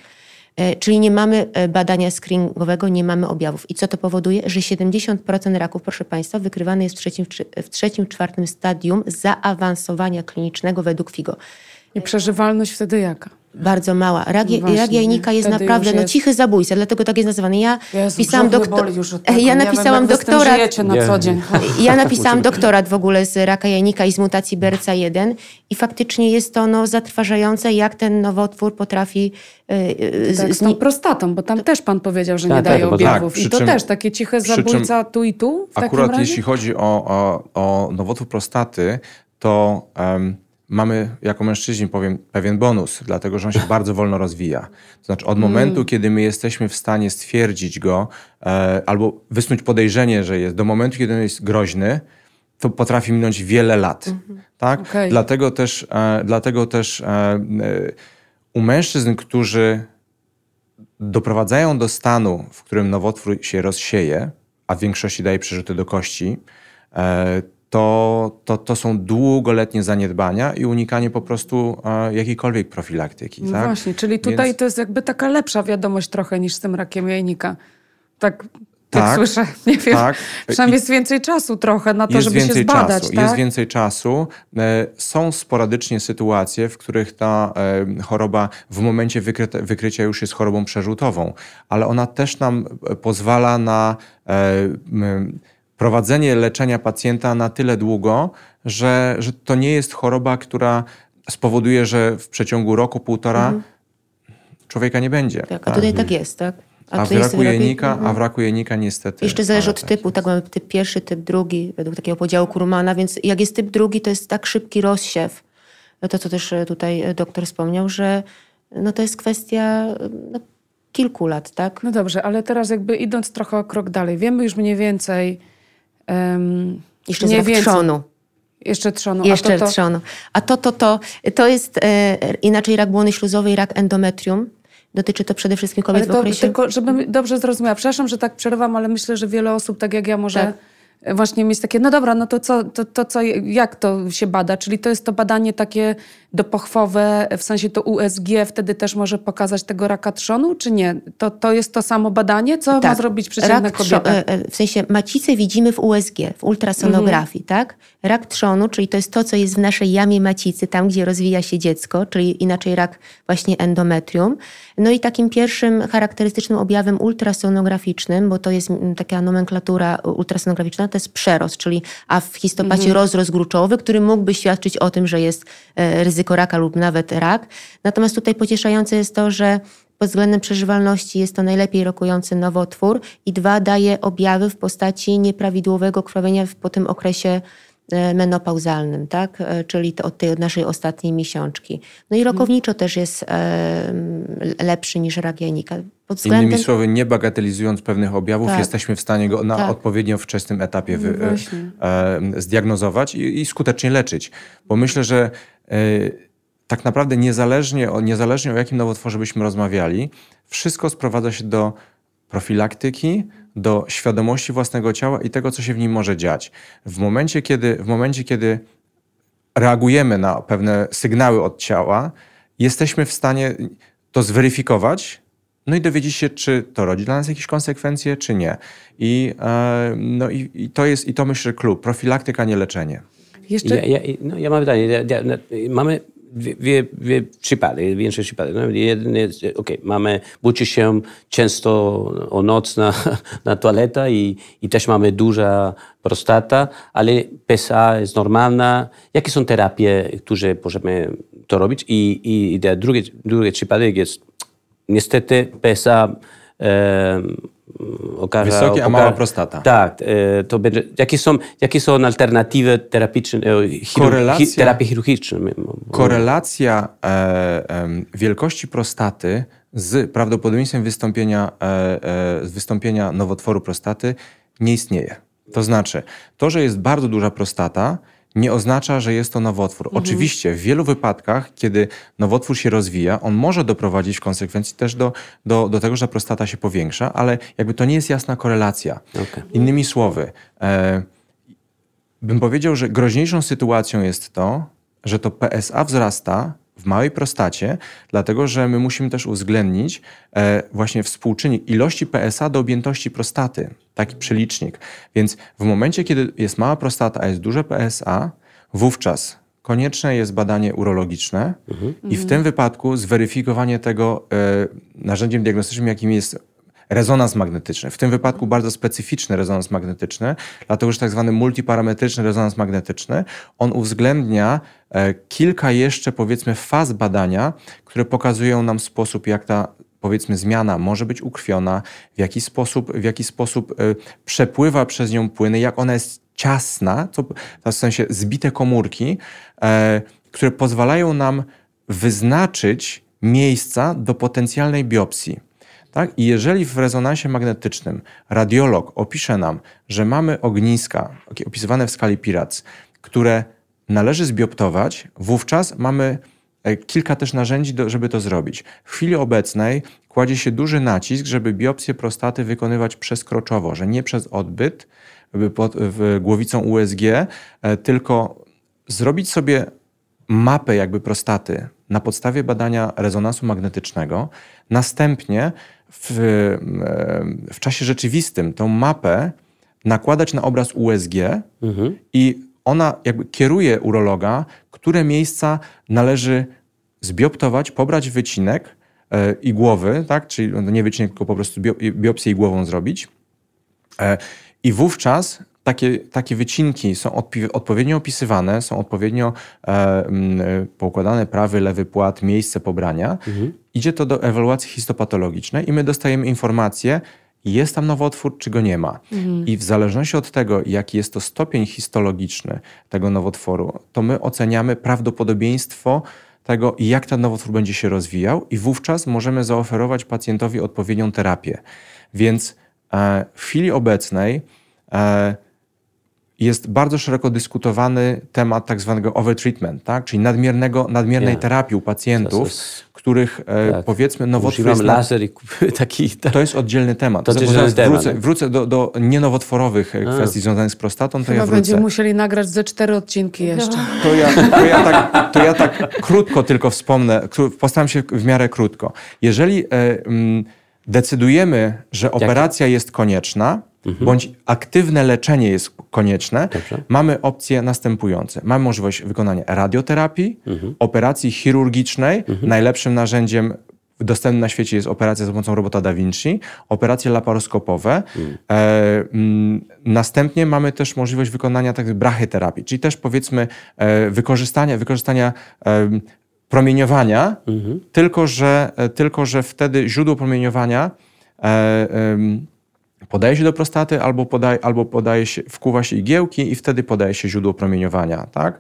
E, Czyli nie mamy e, badania screeningowego, nie mamy objawów. I co to powoduje? Że 70% raków, proszę Państwa, wykrywane jest w trzecim, w trzecim, czwartym stadium zaawansowania klinicznego według FIGO. I przeżywalność wtedy jaka? Bardzo mała. Rak, No rak jajnika jest wtedy naprawdę no, jest- cichy zabójca, dlatego tak jest nazywany. Ja Jezu, pisałam doktor... Ja wiem, napisałam doktorat... na Nie. co dzień. Ja napisałam doktorat w ogóle z raka jajnika i z mutacji BRCA1 i faktycznie jest to no, zatrważające, jak ten nowotwór potrafi... y, y, Tak, z- tą prostatą, bo tam też pan powiedział, że nie Tak, daje tak, objawów. tak, I to czym- też takie ciche zabójca tu i tu w Akurat takim razie? jeśli chodzi o, o, o nowotwór prostaty, to em, mamy jako mężczyźni powiem pewien bonus, dlatego że on się bardzo wolno rozwija. To znaczy od momentu, kiedy my jesteśmy w stanie stwierdzić go e, albo wysnuć podejrzenie, że jest, do momentu, kiedy on jest groźny, to potrafi minąć wiele lat. Tak? Okej. Dlatego też, e, dlatego też e, e, u mężczyzn, którzy doprowadzają do stanu, w którym nowotwór się rozsieje, a w większości daje przerzuty do kości, e, to, to, to są długoletnie zaniedbania i unikanie po prostu e, jakiejkolwiek profilaktyki. No tak? właśnie, czyli tutaj Więc- to jest jakby taka lepsza wiadomość trochę niż z tym rakiem jajnika. Tak, tak, Tak, słyszę, nie wiem. tak. Przynajmniej jest więcej czasu trochę na to, żeby się zbadać, czasu, tak? Jest więcej czasu. E, Są sporadycznie sytuacje, w których ta e, choroba w momencie wykryte, wykrycia już jest chorobą przerzutową, ale ona też nam e, pozwala na prowadzenie leczenia pacjenta na tyle długo, że, że to nie jest choroba, która spowoduje, że w przeciągu roku, półtora Mhm. człowieka nie będzie. Tak, a tutaj tak jest, tak? A, w tutaj jest raku Mhm. a w raku jenika niestety. Jeszcze zależy ale od tak typu, tak mamy typ pierwszy, typ drugi, według takiego podziału Kurmana, więc jak jest typ drugi, to jest tak szybki rozsiew, to co też e, tutaj e, doktor wspomniał, że no to jest kwestia no, kilku lat, tak? No dobrze, ale teraz jakby idąc trochę o krok dalej, wiemy już mniej więcej... Um, Jeszcze z rak trzonu. Jeszcze trzonu. Jeszcze a to, to, trzonu. A to, to, to, to jest e, inaczej rak błony śluzowej, rak endometrium. Dotyczy to przede wszystkim kobiet Ale w to okresie... tylko, żebym dobrze zrozumiała. Przepraszam, że tak przerywam, ale myślę, że wiele osób, tak jak ja, może Tak. właśnie mieć takie, no dobra, no to co, to, to co, jak to się bada? Czyli to jest to badanie takie dopochwowe, w sensie to USG wtedy też może pokazać tego raka trzonu, czy nie? To, to jest to samo badanie? Co ma zrobić przeciętna Tak. rak kobieta? e, e, W sensie macicę widzimy w USG, w ultrasonografii, Mhm. tak? Rak trzonu, czyli to jest to, co jest w naszej jamie macicy, tam gdzie rozwija się dziecko, czyli inaczej rak właśnie endometrium. No i takim pierwszym charakterystycznym objawem ultrasonograficznym, bo to jest mm, taka nomenklatura ultrasonograficzna, to jest przerost, czyli a w histopacie Mhm. rozrost gruczowy, który mógłby świadczyć o tym, że jest e, ryzyko raka lub nawet rak. Natomiast tutaj pocieszające jest to, że pod względem przeżywalności jest to najlepiej rokujący nowotwór i dwa, daje objawy w postaci nieprawidłowego krwawienia po tym okresie e, menopauzalnym, tak? E, czyli to od tej od naszej ostatniej miesiączki. No i rokowniczo też jest e, lepszy niż rak jajnika. Pod względem... Innymi słowy, nie bagatelizując pewnych objawów, Tak. jesteśmy w stanie go na Tak. odpowiednio wczesnym etapie wy, No zdiagnozować i, i skutecznie leczyć. Bo myślę, że tak naprawdę niezależnie o, niezależnie o jakim nowotworze byśmy rozmawiali, wszystko sprowadza się do profilaktyki, do świadomości własnego ciała i tego, co się w nim może dziać. W momencie, kiedy, w momencie, kiedy reagujemy na pewne sygnały od ciała, jesteśmy w stanie to zweryfikować, no i dowiedzieć się, czy to rodzi dla nas jakieś konsekwencje, czy nie. I, e, no i, i to jest, i to myślę, klub. Profilaktyka, nie leczenie. Jeszcze Ja, ja, no, ja mam pytanie. Ja, ja, mamy dwie, dwie, dwie przypady, większe przypady. No, jeden jest, okej, mamy, budzi się często o noc na, na toaletę i, i też mamy duża prostata, ale PSA jest normalna. Jakie są terapie, które możemy to robić? I, i, i drugi, przypadek jest niestety PSA okaże... Wysokie, a mała prostata. Tak, e, to będzie, jakie, są, jakie są alternatywy terapiczne, e, chiru, Korelacja- chi, terapii chirurgicznej? Korelacja e, wielkości prostaty z prawdopodobieństwem wystąpienia, wystąpienia nowotworu prostaty nie istnieje. To znaczy, to, że jest bardzo duża prostata, nie oznacza, że jest to nowotwór. Oczywiście w wielu wypadkach, kiedy nowotwór się rozwija, on może doprowadzić w konsekwencji też do, do, do tego, że prostata się powiększa, ale jakby to nie jest jasna korelacja. Okej. Innymi słowy, e, bym powiedział, że groźniejszą sytuacją jest to, że to PSA wzrasta w małej prostacie, dlatego że my musimy też uwzględnić e, właśnie współczynnik ilości PSA do objętości prostaty, taki przelicznik. Więc w momencie, kiedy jest mała prostata, a jest duże PSA, wówczas konieczne jest badanie urologiczne i w tym wypadku zweryfikowanie tego e, narzędziem diagnostycznym, jakim jest rezonans magnetyczny. W tym wypadku bardzo specyficzny rezonans magnetyczny, dlatego że tak zwany multiparametryczny rezonans magnetyczny, on uwzględnia e, kilka jeszcze powiedzmy faz badania, które pokazują nam sposób, jak ta powiedzmy zmiana może być ukrwiona, w jaki sposób, w jaki sposób e, przepływa przez nią płyny, jak ona jest ciasna, co, w sensie zbite komórki, e, które pozwalają nam wyznaczyć miejsca do potencjalnej biopsji. Tak? I jeżeli w rezonansie magnetycznym radiolog opisze nam, że mamy ogniska opisywane w skali Pirac, które należy zbioptować, wówczas mamy e, kilka też narzędzi, żeby to zrobić. W chwili obecnej kładzie się duży nacisk, żeby biopsję prostaty wykonywać przeskroczowo, że nie przez odbyt by pod, głowicą USG, e, tylko zrobić sobie mapę jakby prostaty na podstawie badania rezonansu magnetycznego, następnie w, w czasie rzeczywistym tą mapę nakładać na obraz USG i ona jakby kieruje urologa, które miejsca należy zbioptować, pobrać wycinek e, igłowy, tak? czyli no nie wycinek, tylko po prostu bio- biopsję igłową zrobić. E, I wówczas takie, takie wycinki są odpowiednio opisywane, są odpowiednio e, m, poukładane prawy, lewy płat, miejsce pobrania, idzie to do ewaluacji histopatologicznej i my dostajemy informację, jest tam nowotwór, czy go nie ma. I w zależności od tego, jaki jest to stopień histologiczny tego nowotworu, to my oceniamy prawdopodobieństwo tego, jak ten nowotwór będzie się rozwijał, i wówczas możemy zaoferować pacjentowi odpowiednią terapię. Więc e, w chwili obecnej e, jest bardzo szeroko dyskutowany temat tak zwanego overtreatment, tak? czyli nadmiernego, nadmiernej Ja. terapii u pacjentów, jest- których e, tak. powiedzmy nowotwór jest... laser i taki... to jest oddzielny temat. To oddzielny temat, wrócę, tak. wrócę do, do nienowotworowych e, A. kwestii związanych z prostatą, to Chyba ja wrócę. będziemy musieli nagrać ze cztery odcinki jeszcze. To ja, to, ja tak, to ja tak krótko tylko wspomnę, postaram się w miarę krótko. Jeżeli e, mm, decydujemy, że operacja jest konieczna, bądź aktywne leczenie jest konieczne, Dobrze. mamy opcje następujące. Mamy możliwość wykonania radioterapii, operacji chirurgicznej. Najlepszym narzędziem dostępnym na świecie jest operacja za pomocą robota Da Vinci, operacje laparoskopowe. E, mm, następnie mamy też możliwość wykonania tak brachyterapii, czyli też powiedzmy e, wykorzystania, wykorzystania e, promieniowania, tylko, że, e, tylko że wtedy źródło promieniowania e, podaje się do prostaty albo podaje, albo podaje się, wkuwa się igiełki i wtedy podaje się źródło promieniowania. Tak?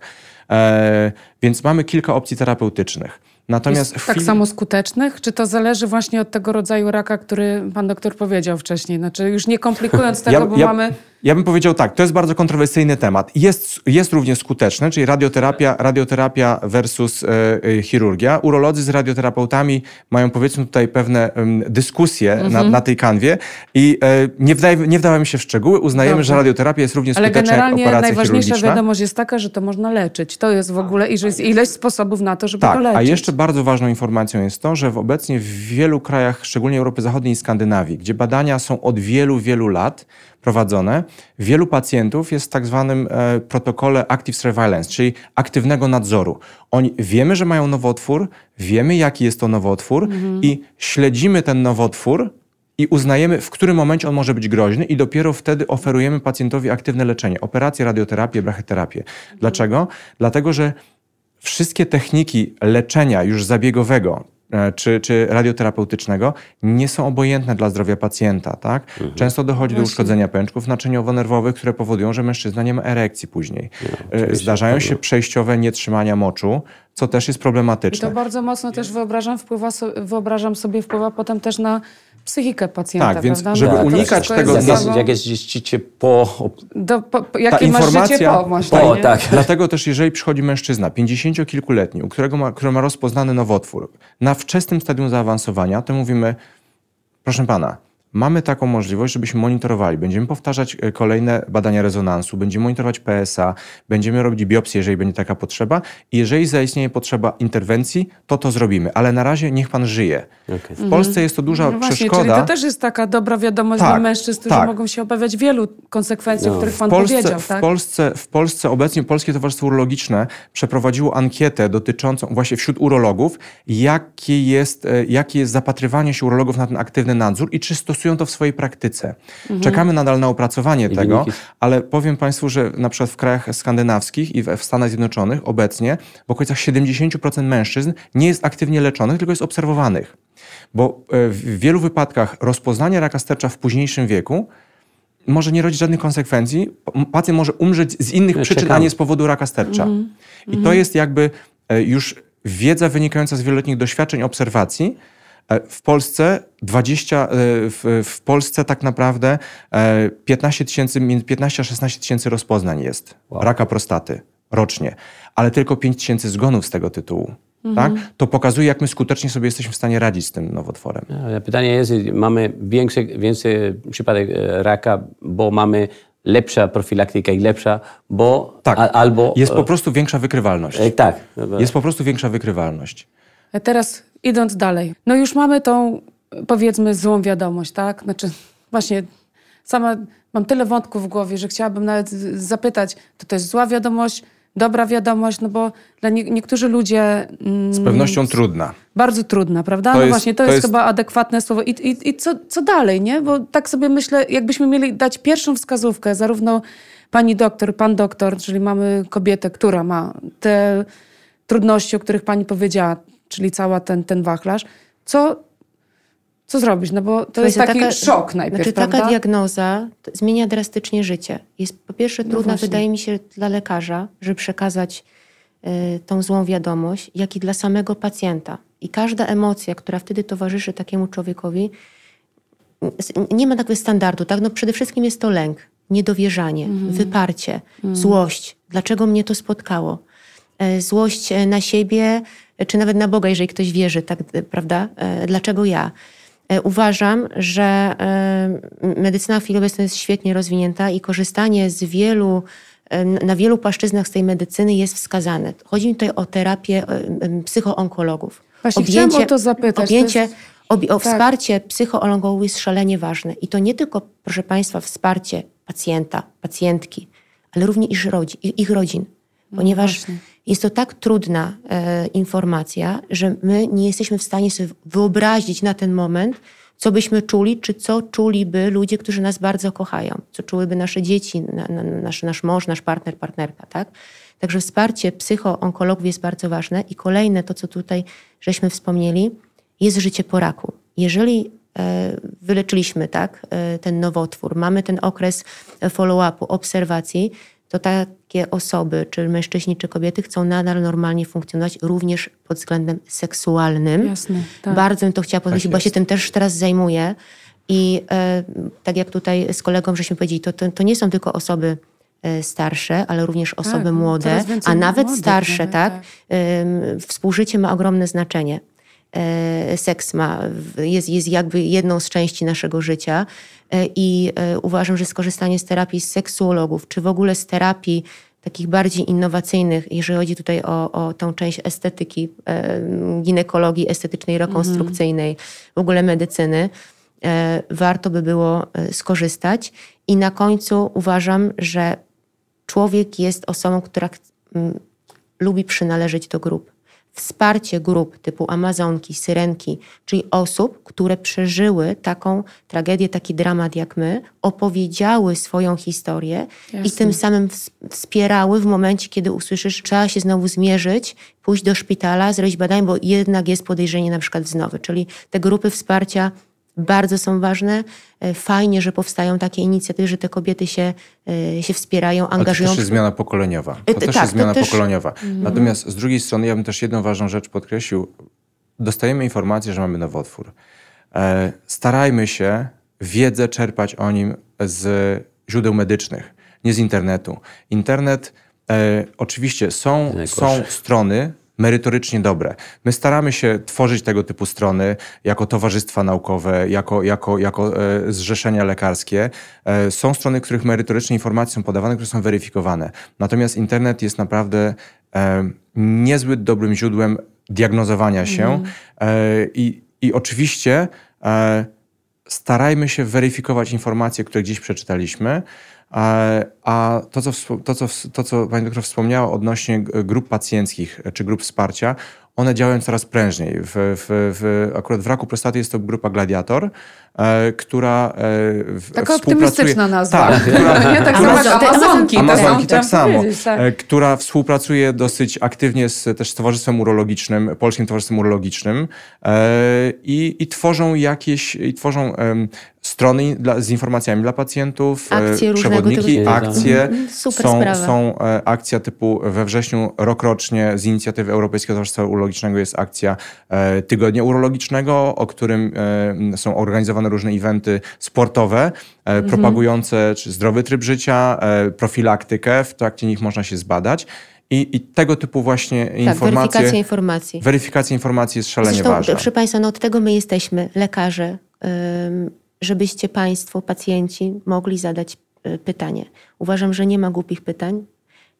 E, więc mamy kilka opcji terapeutycznych. Natomiast Jest tak chwili- samo skutecznych? Czy to zależy właśnie od tego rodzaju raka, który pan doktor powiedział wcześniej? Znaczy już nie komplikując tego, bo mamy... Ja bym powiedział tak, to jest bardzo kontrowersyjny temat. Jest, jest również skuteczny, czyli radioterapia, radioterapia versus e, chirurgia. Urolodzy z radioterapeutami mają powiedzmy tutaj pewne em, dyskusje na, Mhm. na tej kanwie i e, nie, wdaje, nie wdawajmy się w szczegóły. Uznajemy, Dobrze. że radioterapia jest równie Ale skuteczna jak operacja najważniejsza chirurgiczna. wiadomość jest taka, że to można leczyć. To jest w ogóle i że jest ileś sposobów na to, żeby Tak, go leczyć. a jeszcze bardzo ważną informacją jest to, że w obecnie w wielu krajach, szczególnie Europy Zachodniej i Skandynawii, gdzie badania są od wielu, wielu lat prowadzone, wielu pacjentów jest w tak zwanym e, protokole Active Surveillance, czyli aktywnego nadzoru. Oni wiemy, że mają nowotwór, wiemy, jaki jest to nowotwór i śledzimy ten nowotwór i uznajemy, w którym momencie on może być groźny i dopiero wtedy oferujemy pacjentowi aktywne leczenie, operację, radioterapię, brachyterapię. Dlaczego? Dlatego, że wszystkie techniki leczenia już zabiegowego czy, czy radioterapeutycznego nie są obojętne dla zdrowia pacjenta. Tak? Często dochodzi do uszkodzenia pęczków naczyniowo-nerwowych, które powodują, że mężczyzna nie ma erekcji później. E, Zdarzają się przejściowe nietrzymania moczu, co też jest I to problematyczne. bardzo mocno też wyobrażam, wpływa wyobrażam sobie, wpływa potem też na psychikę pacjenta, Tak, więc prawda? żeby to unikać tego Jak jest, jak jest życie po... Do, po, po, jakie masz informacja- życie po właśnie, Po, nie? tak. Dlatego też, jeżeli przychodzi mężczyzna 50-kilkuletni, u którego ma, który ma rozpoznany nowotwór, na wczesnym stadium zaawansowania, to mówimy, proszę pana, mamy taką możliwość, żebyśmy monitorowali. Będziemy powtarzać e, kolejne badania rezonansu, będziemy monitorować PSA, będziemy robić biopsję, jeżeli będzie taka potrzeba. I jeżeli zaistnieje potrzeba interwencji, to to zrobimy. Ale na razie niech pan żyje. Okej. W Polsce jest to duża No właśnie, czyli przeszkoda. to też jest taka dobra wiadomość Tak, dla mężczyzn, którzy tak. mogą się obawiać wielu konsekwencji, o No. których pan W Polsce, powiedział. w, Tak? Polsce, w Polsce obecnie Polskie Towarzystwo Urologiczne przeprowadziło ankietę dotyczącą właśnie wśród urologów, jakie jest, e, jakie jest zapatrywanie się urologów na ten aktywny nadzór i czy stosują to w swojej praktyce. Czekamy nadal na opracowanie tego, wyniki? ale powiem Państwu, że na przykład w krajach skandynawskich i w Stanach Zjednoczonych obecnie w okolicach 70% mężczyzn nie jest aktywnie leczonych, tylko jest obserwowanych. Bo e, w wielu wypadkach rozpoznanie raka stercza w późniejszym wieku może nie rodzić żadnych konsekwencji. Pacjent może umrzeć z innych Nie, przyczyn, a czekamy. nie z powodu raka stercza. I to jest jakby e, już wiedza wynikająca z wieloletnich doświadczeń, obserwacji. E, W Polsce 20, e, w, w Polsce tak naprawdę e, 15 tysięcy, między 15 a 16 tysięcy rozpoznań jest Wow. raka prostaty rocznie, ale tylko 5 tysięcy zgonów z tego tytułu. Tak? To pokazuje, jak my skutecznie sobie jesteśmy w stanie radzić z tym nowotworem. Ale Pytanie jest, mamy większy, większy przypadek e, raka, bo mamy lepsza profilaktyka i lepsza, bo Tak. a, albo... Jest po e, prostu większa wykrywalność. e, Tak. Jest po prostu większa wykrywalność. A Teraz idąc dalej. No już mamy tą, powiedzmy, złą wiadomość, tak? Znaczy, właśnie sama mam tyle wątków w głowie, że chciałabym nawet zapytać, to to jest zła wiadomość, dobra wiadomość, no bo dla nie, niektórzy ludzie... Mm, Z pewnością trudna. Bardzo trudna, prawda? To no jest- właśnie, to, to jest, jest- chyba adekwatne słowo. I, i, i co, co dalej, nie? Bo tak sobie myślę, jakbyśmy mieli dać pierwszą wskazówkę, zarówno pani doktor, pan doktor, czyli mamy kobietę, która ma te trudności, o których pani powiedziała, czyli cała ten, ten wachlarz, co, co zrobić? No bo to jest Słuchajcie, taki szok najpierw, Znaczy prawda? taka diagnoza zmienia drastycznie życie. Jest po pierwsze No trudna, właśnie. wydaje mi się, dla lekarza, żeby przekazać y, tą złą wiadomość, jak i dla samego pacjenta. I każda emocja, która wtedy towarzyszy takiemu człowiekowi, nie ma takiego standardu, tak? No przede wszystkim jest to lęk, niedowierzanie, Mhm. wyparcie, złość. Dlaczego mnie to spotkało? E, Złość e, na siebie, e, czy nawet na Boga, jeżeli ktoś wierzy, tak, prawda? Dlaczego ja? Uważam, że medycyna w chwili obecnej jest świetnie rozwinięta i korzystanie z wielu, na wielu płaszczyznach z tej medycyny jest wskazane. Chodzi mi tutaj o terapię psychoonkologów. Właśnie chciałam o to zapytać. To Objęcie, jest- obi- o Tak. wsparcie psychoonkologów jest szalenie ważne. I to nie tylko, proszę Państwa, wsparcie pacjenta, pacjentki, ale również ich rodzin. Ich rodzin ponieważ właśnie. jest to tak trudna e, informacja, że my nie jesteśmy w stanie sobie wyobrazić na ten moment, co byśmy czuli, czy co czuliby ludzie, którzy nas bardzo kochają, co czułyby nasze dzieci, na, na, nasz, nasz mąż, nasz partner, partnerka, tak? Także wsparcie psychoonkologów jest bardzo ważne. I kolejne, to co tutaj żeśmy wspomnieli, jest życie po raku. Jeżeli e, wyleczyliśmy tak, e, ten nowotwór, mamy ten okres follow-upu, obserwacji, to takie osoby, czy mężczyźni, czy kobiety chcą nadal normalnie funkcjonować również pod względem seksualnym. Jasne, tak. Bardzo bym to chciała podkreślić, bo ja się tym też teraz zajmuję. I e, tak jak tutaj z kolegą żeśmy powiedzieli, to, to, to nie są tylko osoby e, starsze, ale również osoby no, młode, a nawet młodych starsze, nawet, tak? tak. Współżycie ma ogromne znaczenie. E, Seks ma, jest, jest jakby jedną z części naszego życia E, i e, uważam, że skorzystanie z terapii seksuologów, czy w ogóle z terapii takich bardziej innowacyjnych, jeżeli chodzi tutaj o, o tą część estetyki, ginekologii estetycznej, rekonstrukcyjnej, w ogóle medycyny, warto by było skorzystać. I na końcu uważam, że człowiek jest osobą, która lubi przynależeć do grup. Wsparcie grup typu Amazonki, Syrenki, czyli osób, które przeżyły taką tragedię, taki dramat jak my, opowiedziały swoją historię i Jasne. tym samym ws- wspierały w momencie, kiedy usłyszysz, trzeba się znowu zmierzyć, pójść do szpitala, zrobić badanie, bo jednak jest podejrzenie na przykład wznowy. Czyli te grupy wsparcia bardzo są ważne. E, Fajnie, że powstają takie inicjatywy, że te kobiety się, e, się wspierają, Ale to angażują. też jest zmiana pokoleniowa. E, To też tak, jest zmiana też- pokoleniowa. Natomiast z drugiej strony ja bym też jedną ważną rzecz podkreślił. Dostajemy informację, że mamy nowotwór. Starajmy się wiedzę czerpać o nim z źródeł medycznych, nie z internetu. Internet, e, oczywiście są, są strony merytorycznie dobre. My staramy się tworzyć tego typu strony jako towarzystwa naukowe, jako, jako, jako e, zrzeszenia lekarskie. E, są strony, w których merytorycznie informacje są podawane, które są weryfikowane. Natomiast internet jest naprawdę e, niezbyt dobrym źródłem diagnozowania się e, i, i oczywiście e, starajmy się weryfikować informacje, które gdzieś przeczytaliśmy. A, a to, co, to, co, to, co pani doktor wspomniała odnośnie grup pacjenckich e, czy grup wsparcia, one działają coraz prężniej. W, w, w, akurat w raku prostaty jest to grupa Gladiator, e, która e, w, Taka współpracuje- optymistyczna nazwa. Tak, która, Nie tak Która- samo Amazon- Amazonki. Amazonki tak chciałam samo, tak. e, która współpracuje dosyć aktywnie z też z Towarzystwem Urologicznym, Polskim Towarzystwem Urologicznym e, i, i tworzą jakieś, i tworzą strony dla, z informacjami dla pacjentów, e, Akcje przewodniki, typu. akcje. Mhm, super są, sprawa. są e, akcja typu we wrześniu rokrocznie z inicjatywy Europejskiego Towarzystwa Urologicznego jest akcja e, Tygodnia Urologicznego, o którym są organizowane różne eventy sportowe, e, propagujące czy zdrowy tryb życia, profilaktykę, w trakcie nich można się zbadać. I, I tego typu właśnie Tak, informacje, weryfikacja informacji. weryfikacja informacji jest szalenie Zresztą, ważna. proszę Państwa, no od tego my jesteśmy, lekarze, żebyście Państwo, pacjenci, mogli zadać y, pytanie. Uważam, że nie ma głupich pytań,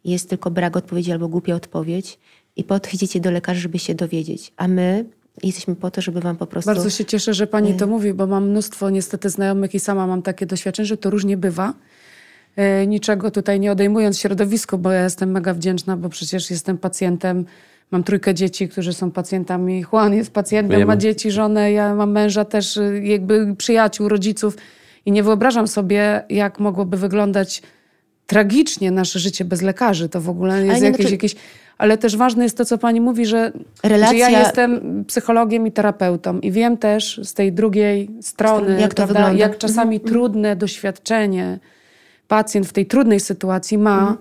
jest tylko brak odpowiedzi albo głupia odpowiedź i podchodzicie do lekarzy, żeby się dowiedzieć. A my jesteśmy po to, żeby Wam po prostu... Bardzo się cieszę, że pani to mówi, bo mam mnóstwo niestety znajomych i sama mam takie doświadczenie, że to różnie bywa. e, niczego tutaj nie odejmując środowisku, bo ja jestem mega wdzięczna, bo przecież jestem pacjentem. Mam trójkę dzieci, którzy są pacjentami. Juan jest pacjentem, ma dzieci, żonę, ja mam męża też, y, jakby przyjaciół, rodziców. I nie wyobrażam sobie, jak mogłoby wyglądać tragicznie nasze życie bez lekarzy. To w ogóle jest nie, jakieś, znaczy- jakieś... Ale też ważne jest to, co pani mówi, że, Relacja- że ja jestem psychologiem i terapeutą i wiem też z tej drugiej strony, Jak to prawda, wygląda. jak czasami trudne doświadczenie pacjent w tej trudnej sytuacji ma,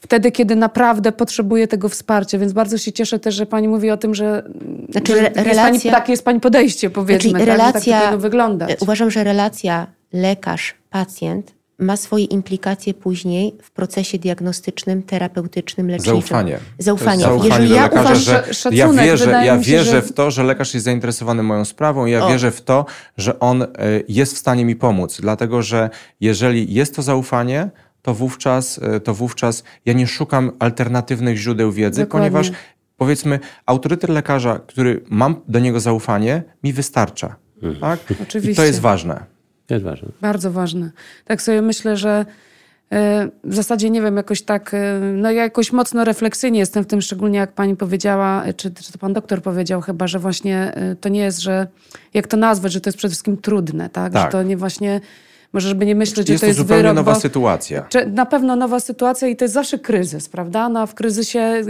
wtedy, kiedy naprawdę potrzebuje tego wsparcia. Więc bardzo się cieszę też, że pani mówi o tym, że, Znaczy, że re- jest pani, relacja- takie jest pani podejście, powiedzmy, Znaczy, tak, że tak to relacja, powinno wyglądać. e, Uważam, że relacja lekarz-pacjent ma swoje implikacje później w procesie diagnostycznym, terapeutycznym, leczniczym. Zaufanie. Zaufanie. Zaufanie Jeżeli do ja lekarza, uważam, że sz- ja szacunek, wierzę, ja mi się, wierzę że- w to, że lekarz jest zainteresowany moją sprawą. Ja O. wierzę w to, że on e, jest w stanie mi pomóc. Dlatego, że jeżeli jest to zaufanie, to wówczas, e, to wówczas ja nie szukam alternatywnych źródeł wiedzy, Dokładnie. ponieważ powiedzmy autorytet lekarza, który mam do niego zaufanie, mi wystarcza. Tak? I Oczywiście. to jest ważne. To jest ważne. Bardzo ważne. Tak sobie myślę, że e, w zasadzie nie wiem, jakoś tak, e, no ja jakoś mocno refleksyjnie jestem w tym, szczególnie jak pani powiedziała, czy, czy to pan doktor powiedział chyba, że właśnie to nie jest, że jak to nazwać, że to jest przede wszystkim trudne, tak? Tak. Że to nie właśnie, może żeby nie myśleć, że to to jest zupełnie wyrok, nowa sytuacja. Na pewno nowa sytuacja i to jest zawsze kryzys, prawda? No, a w kryzysie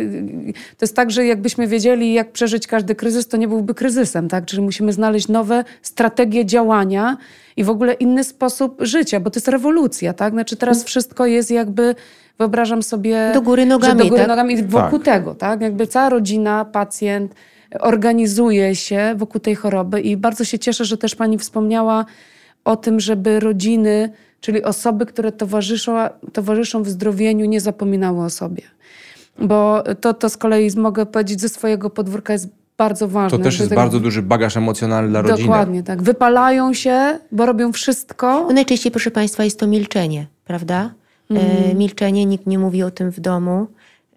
to jest tak, że jakbyśmy wiedzieli, jak przeżyć każdy kryzys, to nie byłby kryzysem, tak? Czyli musimy znaleźć nowe strategie działania i w ogóle inny sposób życia, bo to jest rewolucja, tak? Znaczy teraz wszystko jest jakby, wyobrażam sobie... Do góry nogami, do góry tak? nogami i wokół Tak. tego, tak? Jakby cała rodzina, pacjent organizuje się wokół tej choroby i bardzo się cieszę, że też pani wspomniała o tym, żeby rodziny, czyli osoby, które towarzyszą, towarzyszą w zdrowieniu, nie zapominały o sobie. Bo to, to z kolei mogę powiedzieć ze swojego podwórka jest bardzo ważne. To też jest tego- bardzo duży bagaż emocjonalny dla rodziny. Dokładnie tak. Wypalają się, bo robią wszystko. No najczęściej, proszę Państwa, jest to milczenie, prawda? E, milczenie, nikt nie mówi o tym w domu.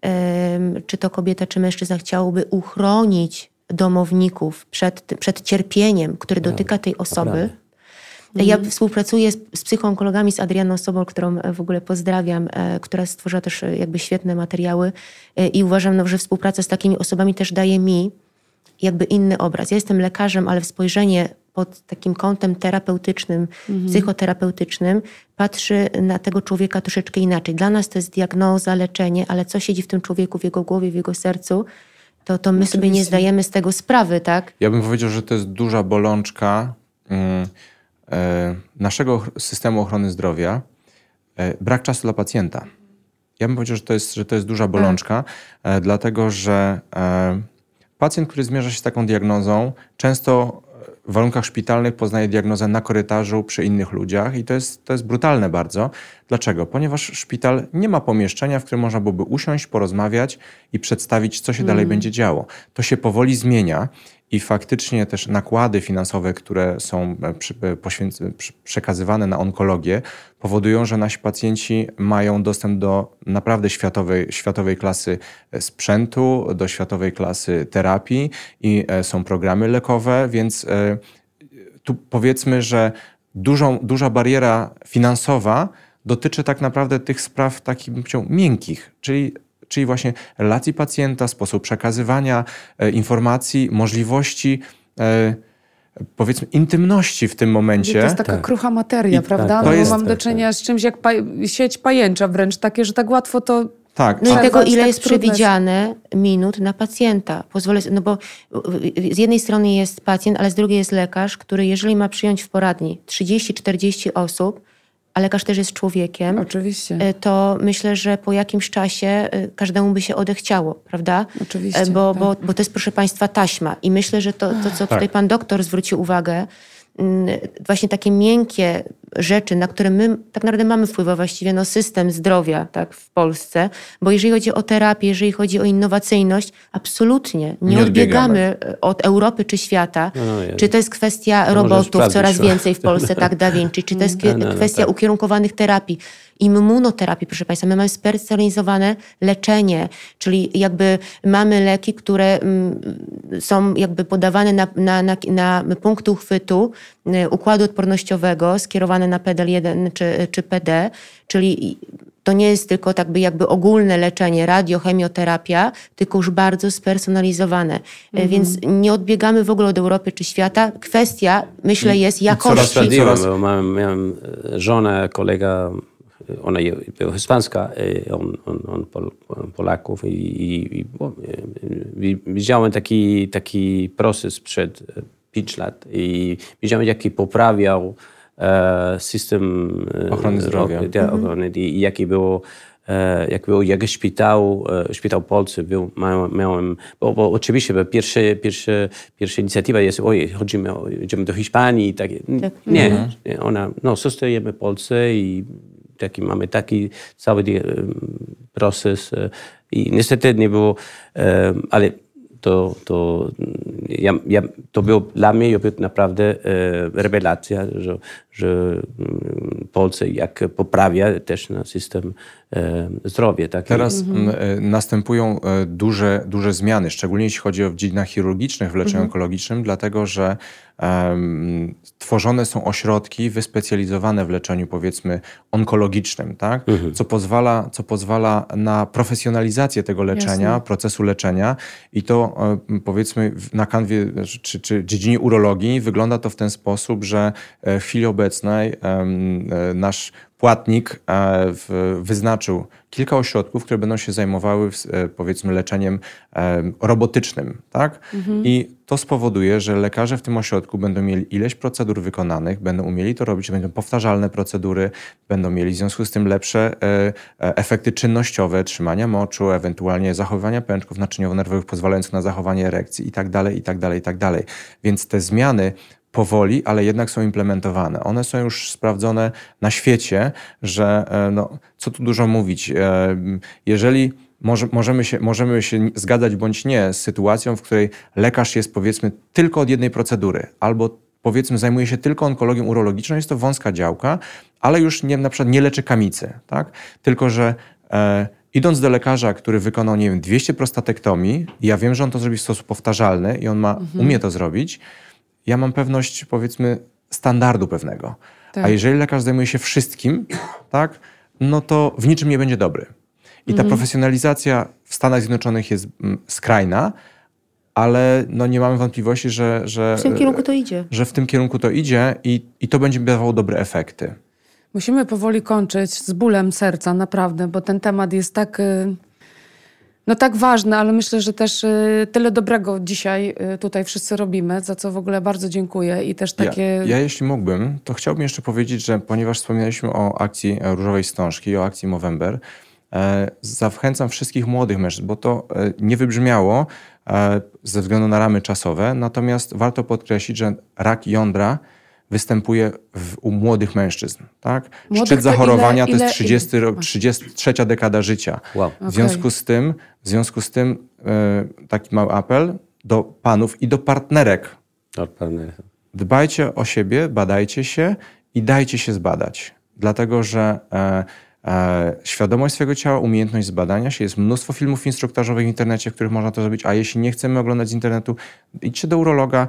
Em, czy to kobieta, czy mężczyzna chciałoby uchronić domowników przed, przed cierpieniem, które dotyka tej osoby. Ja współpracuję z, z psychoonkologami, z Adrianą Sobol, którą e, w ogóle pozdrawiam, e, która stworzyła też e, jakby świetne materiały i uważam, no, że współpraca z takimi osobami też daje mi jakby inny obraz. Ja jestem lekarzem, ale w spojrzenie pod takim kątem terapeutycznym, psychoterapeutycznym patrzy na tego człowieka troszeczkę inaczej. Dla nas to jest diagnoza, leczenie, ale co siedzi w tym człowieku, w jego głowie, w jego sercu, to, to my sobie nie zdajemy z tego sprawy, tak? Ja bym powiedział, że to jest duża bolączka e, naszego och- systemu ochrony zdrowia. E, brak czasu dla pacjenta. Ja bym powiedział, że to jest, że to jest duża bolączka, e, dlatego że e, pacjent, który zmierza się z taką diagnozą, często w warunkach szpitalnych poznaje diagnozę na korytarzu przy innych ludziach i to jest, to jest brutalne bardzo. Dlaczego? Ponieważ szpital nie ma pomieszczenia, w którym można byłoby usiąść, porozmawiać i przedstawić, co się dalej będzie działo. To się powoli zmienia i faktycznie też nakłady finansowe, które są e, e, przy- przekazywane na onkologię, powodują, że nasi pacjenci mają dostęp do naprawdę światowej, światowej klasy e, sprzętu, do światowej klasy terapii i e, są programy lekowe, więc e, tu powiedzmy, że dużą, duża bariera finansowa dotyczy tak naprawdę tych spraw takich, bym miękkich, czyli, czyli właśnie relacji pacjenta, sposób przekazywania e, informacji, możliwości, e, powiedzmy, intymności w tym momencie. To jest taka Tak. krucha materia, I- prawda? tak, no, jest- mam do tak, czynienia z czymś jak pa- sieć pajęcza wręcz, takie, że tak łatwo to... Tak, No i tego, ile tak jest trudne. przewidziane minut na pacjenta. Pozwolę, no bo z jednej strony jest pacjent, ale z drugiej jest lekarz, który jeżeli ma przyjąć w poradni 30-40 osób, a lekarz też jest człowiekiem, Oczywiście. e, to myślę, że po jakimś czasie e, każdemu by się odechciało, prawda? Oczywiście, E, Bo, tak. bo, bo to jest, proszę Państwa, taśma. I myślę, że to, to co tutaj pan doktor zwrócił uwagę, właśnie takie miękkie rzeczy, na które my tak naprawdę mamy wpływ, a właściwie no, system zdrowia tak, w Polsce, bo jeżeli chodzi o terapię, jeżeli chodzi o innowacyjność, absolutnie nie, Nie odbiegamy odbiegamy. od Europy czy świata. No, no, czy to jest kwestia robotów, coraz to. więcej w Polsce, tak Da Vinci, czy to jest No, no, no, kwestia tak. ukierunkowanych terapii. Immunoterapii, proszę Państwa. My mamy spersonalizowane leczenie, czyli jakby mamy leki, które mm, są jakby podawane na, na, na, na punkty uchwytu y, układu odpornościowego skierowane na PEDEL 1 czy, czy PD, czyli to nie jest tylko tak by jakby ogólne leczenie, radiochemioterapia, tylko już bardzo spersonalizowane. Mhm. Więc nie odbiegamy w ogóle od Europy czy świata. Kwestia, myślę, jest jakości. Coraz bo mam, miałem e, żonę, kolega, ona była hiszpańska, e, on, on, on Pol, Polaków i, i, i, widziałem taki, taki proces przed 5 lat i widziałem, jaki poprawiał E, system e, ochrony zdrowia. Mhm. ochrony, i, jaki było e, jak był, jak szpital, szpital Polscy był, miałem, bo, bo oczywiście bo pierwsze, pierwsze, pierwsza inicjatywa jest, oj, chodzimy, idziemy do Hiszpanii i tak. tak. Nie, mhm. ona, no, zostajemy w Polsce i taki, mamy taki cały proces i niestety nie było, ale to, to, ja, ja, to było dla mnie naprawdę e, rewelacja, że, że mm, Polsce jak poprawia też na system e, zdrowia. Tak? Teraz mhm. E, następują duże, duże zmiany, szczególnie jeśli chodzi o dziedzinach chirurgicznych w leczeniu mhm. onkologicznym, dlatego że tworzone są ośrodki wyspecjalizowane w leczeniu powiedzmy onkologicznym, tak? Mhm. co, pozwala, co pozwala na profesjonalizację tego leczenia, Jasne. procesu leczenia i to powiedzmy na kanwie czy, czy dziedzinie urologii wygląda to w ten sposób, że w chwili obecnej nasz płatnik e, wyznaczył kilka ośrodków, które będą się zajmowały e, powiedzmy leczeniem e, robotycznym, tak? Mhm. I to spowoduje, że lekarze w tym ośrodku będą mieli ileś procedur wykonanych, będą umieli to robić, będą powtarzalne procedury, będą mieli w związku z tym lepsze efekty czynnościowe, trzymania moczu, ewentualnie zachowywania pęczków naczyniowo-nerwowych pozwalających na zachowanie erekcji i tak dalej, i tak dalej, i tak dalej. Więc te zmiany powoli, ale jednak są implementowane. One są już sprawdzone na świecie, że e, no, co tu dużo mówić, e, jeżeli może, możemy, się, możemy się zgadzać bądź nie z sytuacją, w której lekarz jest powiedzmy tylko od jednej procedury, albo powiedzmy zajmuje się tylko onkologią urologiczną, jest to wąska działka, ale już nie, na przykład nie leczy kamicy, tak? Tylko, że e, idąc do lekarza, który wykonał, nie wiem, 200 prostatektomii, ja wiem, że on to zrobi w sposób powtarzalny i on ma, mhm. umie to zrobić, ja mam pewność, powiedzmy, standardu pewnego. Tak. A jeżeli lekarz zajmuje się wszystkim, tak, no to w niczym nie będzie dobry. I ta mhm. profesjonalizacja w Stanach Zjednoczonych jest mm, skrajna, ale no nie mamy wątpliwości, że, że, w tym kierunku to idzie. Że w tym kierunku to idzie i, i to będzie dawało dobre efekty. Musimy powoli kończyć z bólem serca, naprawdę, bo ten temat jest tak. Y, no tak ważne, ale myślę, że też y, tyle dobrego dzisiaj y, tutaj wszyscy robimy, za co w ogóle bardzo dziękuję i też takie... Ja, ja jeśli mógłbym, to chciałbym jeszcze powiedzieć, że ponieważ wspomnieliśmy o akcji Różowej Wstążki, o akcji Movember, e, zachęcam wszystkich młodych mężczyzn, bo to e, nie wybrzmiało e, ze względu na ramy czasowe, natomiast warto podkreślić, że rak jądra występuje w, u młodych mężczyzn. Tak? Młodych Szczyt zachorowania to, ile, to jest 30 rok, 33 dekada życia. Wow. W, związku z tym, w związku z tym e, taki mały apel do panów i do partnerek. Do partnerek. Dbajcie o siebie, badajcie się i dajcie się zbadać. Dlatego, że e, e, świadomość swojego ciała, umiejętność zbadania się, jest mnóstwo filmów instruktażowych w internecie, w których można to zrobić, a jeśli nie chcemy oglądać z internetu, idźcie do urologa,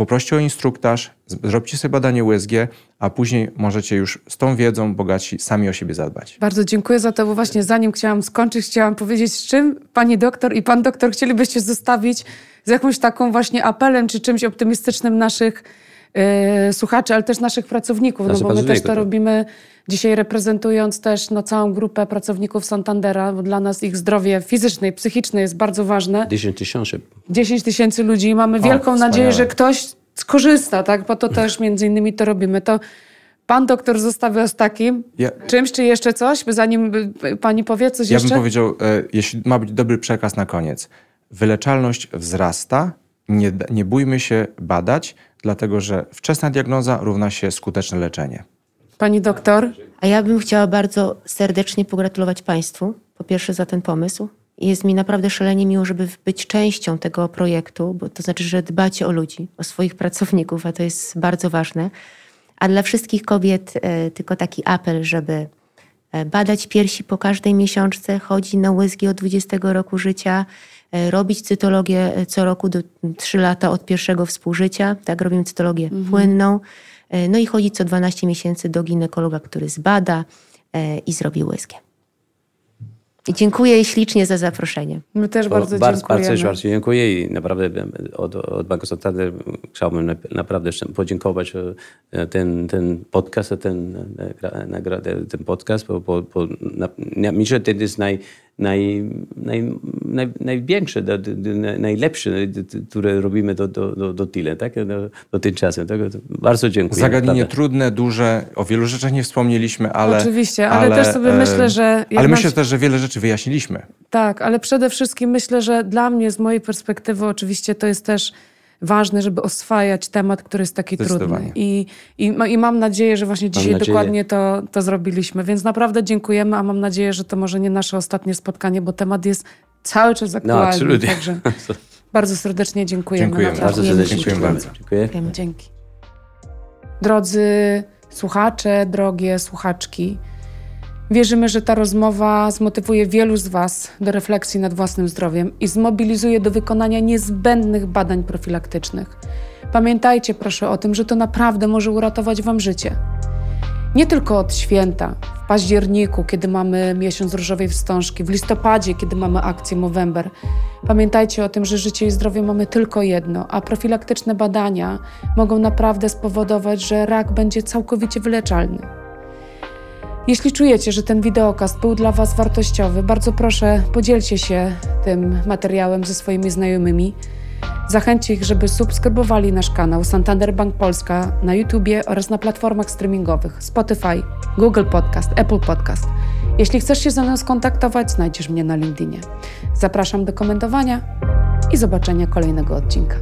poproście o instruktaż, zróbcie sobie badanie USG, a później możecie już z tą wiedzą bogaci sami o siebie zadbać. Bardzo dziękuję za to, bo właśnie zanim chciałam skończyć, chciałam powiedzieć, z czym pani doktor i pan doktor chcielibyście zostawić z jakąś taką właśnie apelem czy czymś optymistycznym naszych yy, słuchaczy, ale też naszych pracowników, no bo my też to tak. robimy dzisiaj reprezentując też no, całą grupę pracowników Santandera, bo dla nas ich zdrowie fizyczne i psychiczne jest bardzo ważne. 10 tysięcy. 10 tysięcy ludzi. Mamy wielką nadzieję, że ktoś skorzysta, tak? bo to też między innymi to robimy. To Pan doktor zostawiał z takim ja, czymś, czy jeszcze coś, zanim pani powie coś ja jeszcze? Ja bym powiedział, e, jeśli ma być dobry przekaz na koniec. Wyleczalność wzrasta, nie, nie bójmy się badać, dlatego że wczesna diagnoza równa się skuteczne leczenie. Pani doktor? A ja bym chciała bardzo serdecznie pogratulować Państwu, po pierwsze za ten pomysł. Jest mi naprawdę szalenie miło, żeby być częścią tego projektu, bo to znaczy, że dbacie o ludzi, o swoich pracowników, a to jest bardzo ważne. A dla wszystkich kobiet e, tylko taki apel, żeby e, badać piersi po każdej miesiączce, chodzić na USG od 20 roku życia, robić cytologię e, co roku do 3 lata od pierwszego współżycia, tak robimy cytologię Mhm. płynną, e, no i chodzić co 12 miesięcy do ginekologa, który zbada e, i zrobi USG. I dziękuję ślicznie za zaproszenie. My też bardzo bardzo, dziękujemy. bardzo, bardzo dziękuję i naprawdę od, od Banku Santander chciałbym nap- naprawdę podziękować e, ten, ten podcast, ten, nagrodę, ten podcast, bo, bo, bo myślę, że to jest naj, naj, naj, naj, największe, do, do, do, najlepsze, które robimy do, do, do, do tyle, tak? Do, do tym czasem. Tak? Bardzo dziękuję. Zagadnienie naprawdę. trudne, duże, o wielu rzeczach nie wspomnieliśmy, ale... Oczywiście, ale też sobie myślę, że Ale myślę też, że wiele rzeczy wyjaśniliśmy. Tak, ale przede wszystkim myślę, że dla mnie, z mojej perspektywy, oczywiście to jest też ważne, żeby oswajać temat, który jest taki trudny. I, i, I mam nadzieję, że właśnie dzisiaj nadzieję. dokładnie to, to zrobiliśmy. Więc naprawdę dziękujemy, a mam nadzieję, że to może nie nasze ostatnie spotkanie, bo temat jest cały czas No, aktualny. absolutnie. Także bardzo serdecznie dziękujemy. Dziękujemy. Bardzo serdecznie Dziękuję bardzo. Dziękuję. Dziękujemy. Dzięki. Drodzy słuchacze, drogie słuchaczki, wierzymy, że ta rozmowa zmotywuje wielu z Was do refleksji nad własnym zdrowiem i zmobilizuje do wykonania niezbędnych badań profilaktycznych. Pamiętajcie proszę o tym, że to naprawdę może uratować Wam życie. Nie tylko od święta, w październiku, kiedy mamy miesiąc różowej wstążki, w listopadzie, kiedy mamy akcję Movember. Pamiętajcie o tym, że życie i zdrowie mamy tylko jedno, a profilaktyczne badania mogą naprawdę spowodować, że rak będzie całkowicie wyleczalny. Jeśli czujecie, że ten wideokast był dla Was wartościowy, bardzo proszę podzielcie się tym materiałem ze swoimi znajomymi. Zachęćcie ich, żeby subskrybowali nasz kanał Santander Bank Polska na YouTubie oraz na platformach streamingowych Spotify, Google Podcast, Apple Podcast. Jeśli chcesz się ze mną skontaktować, znajdziesz mnie na LinkedInie. Zapraszam do komentowania i zobaczenia kolejnego odcinka.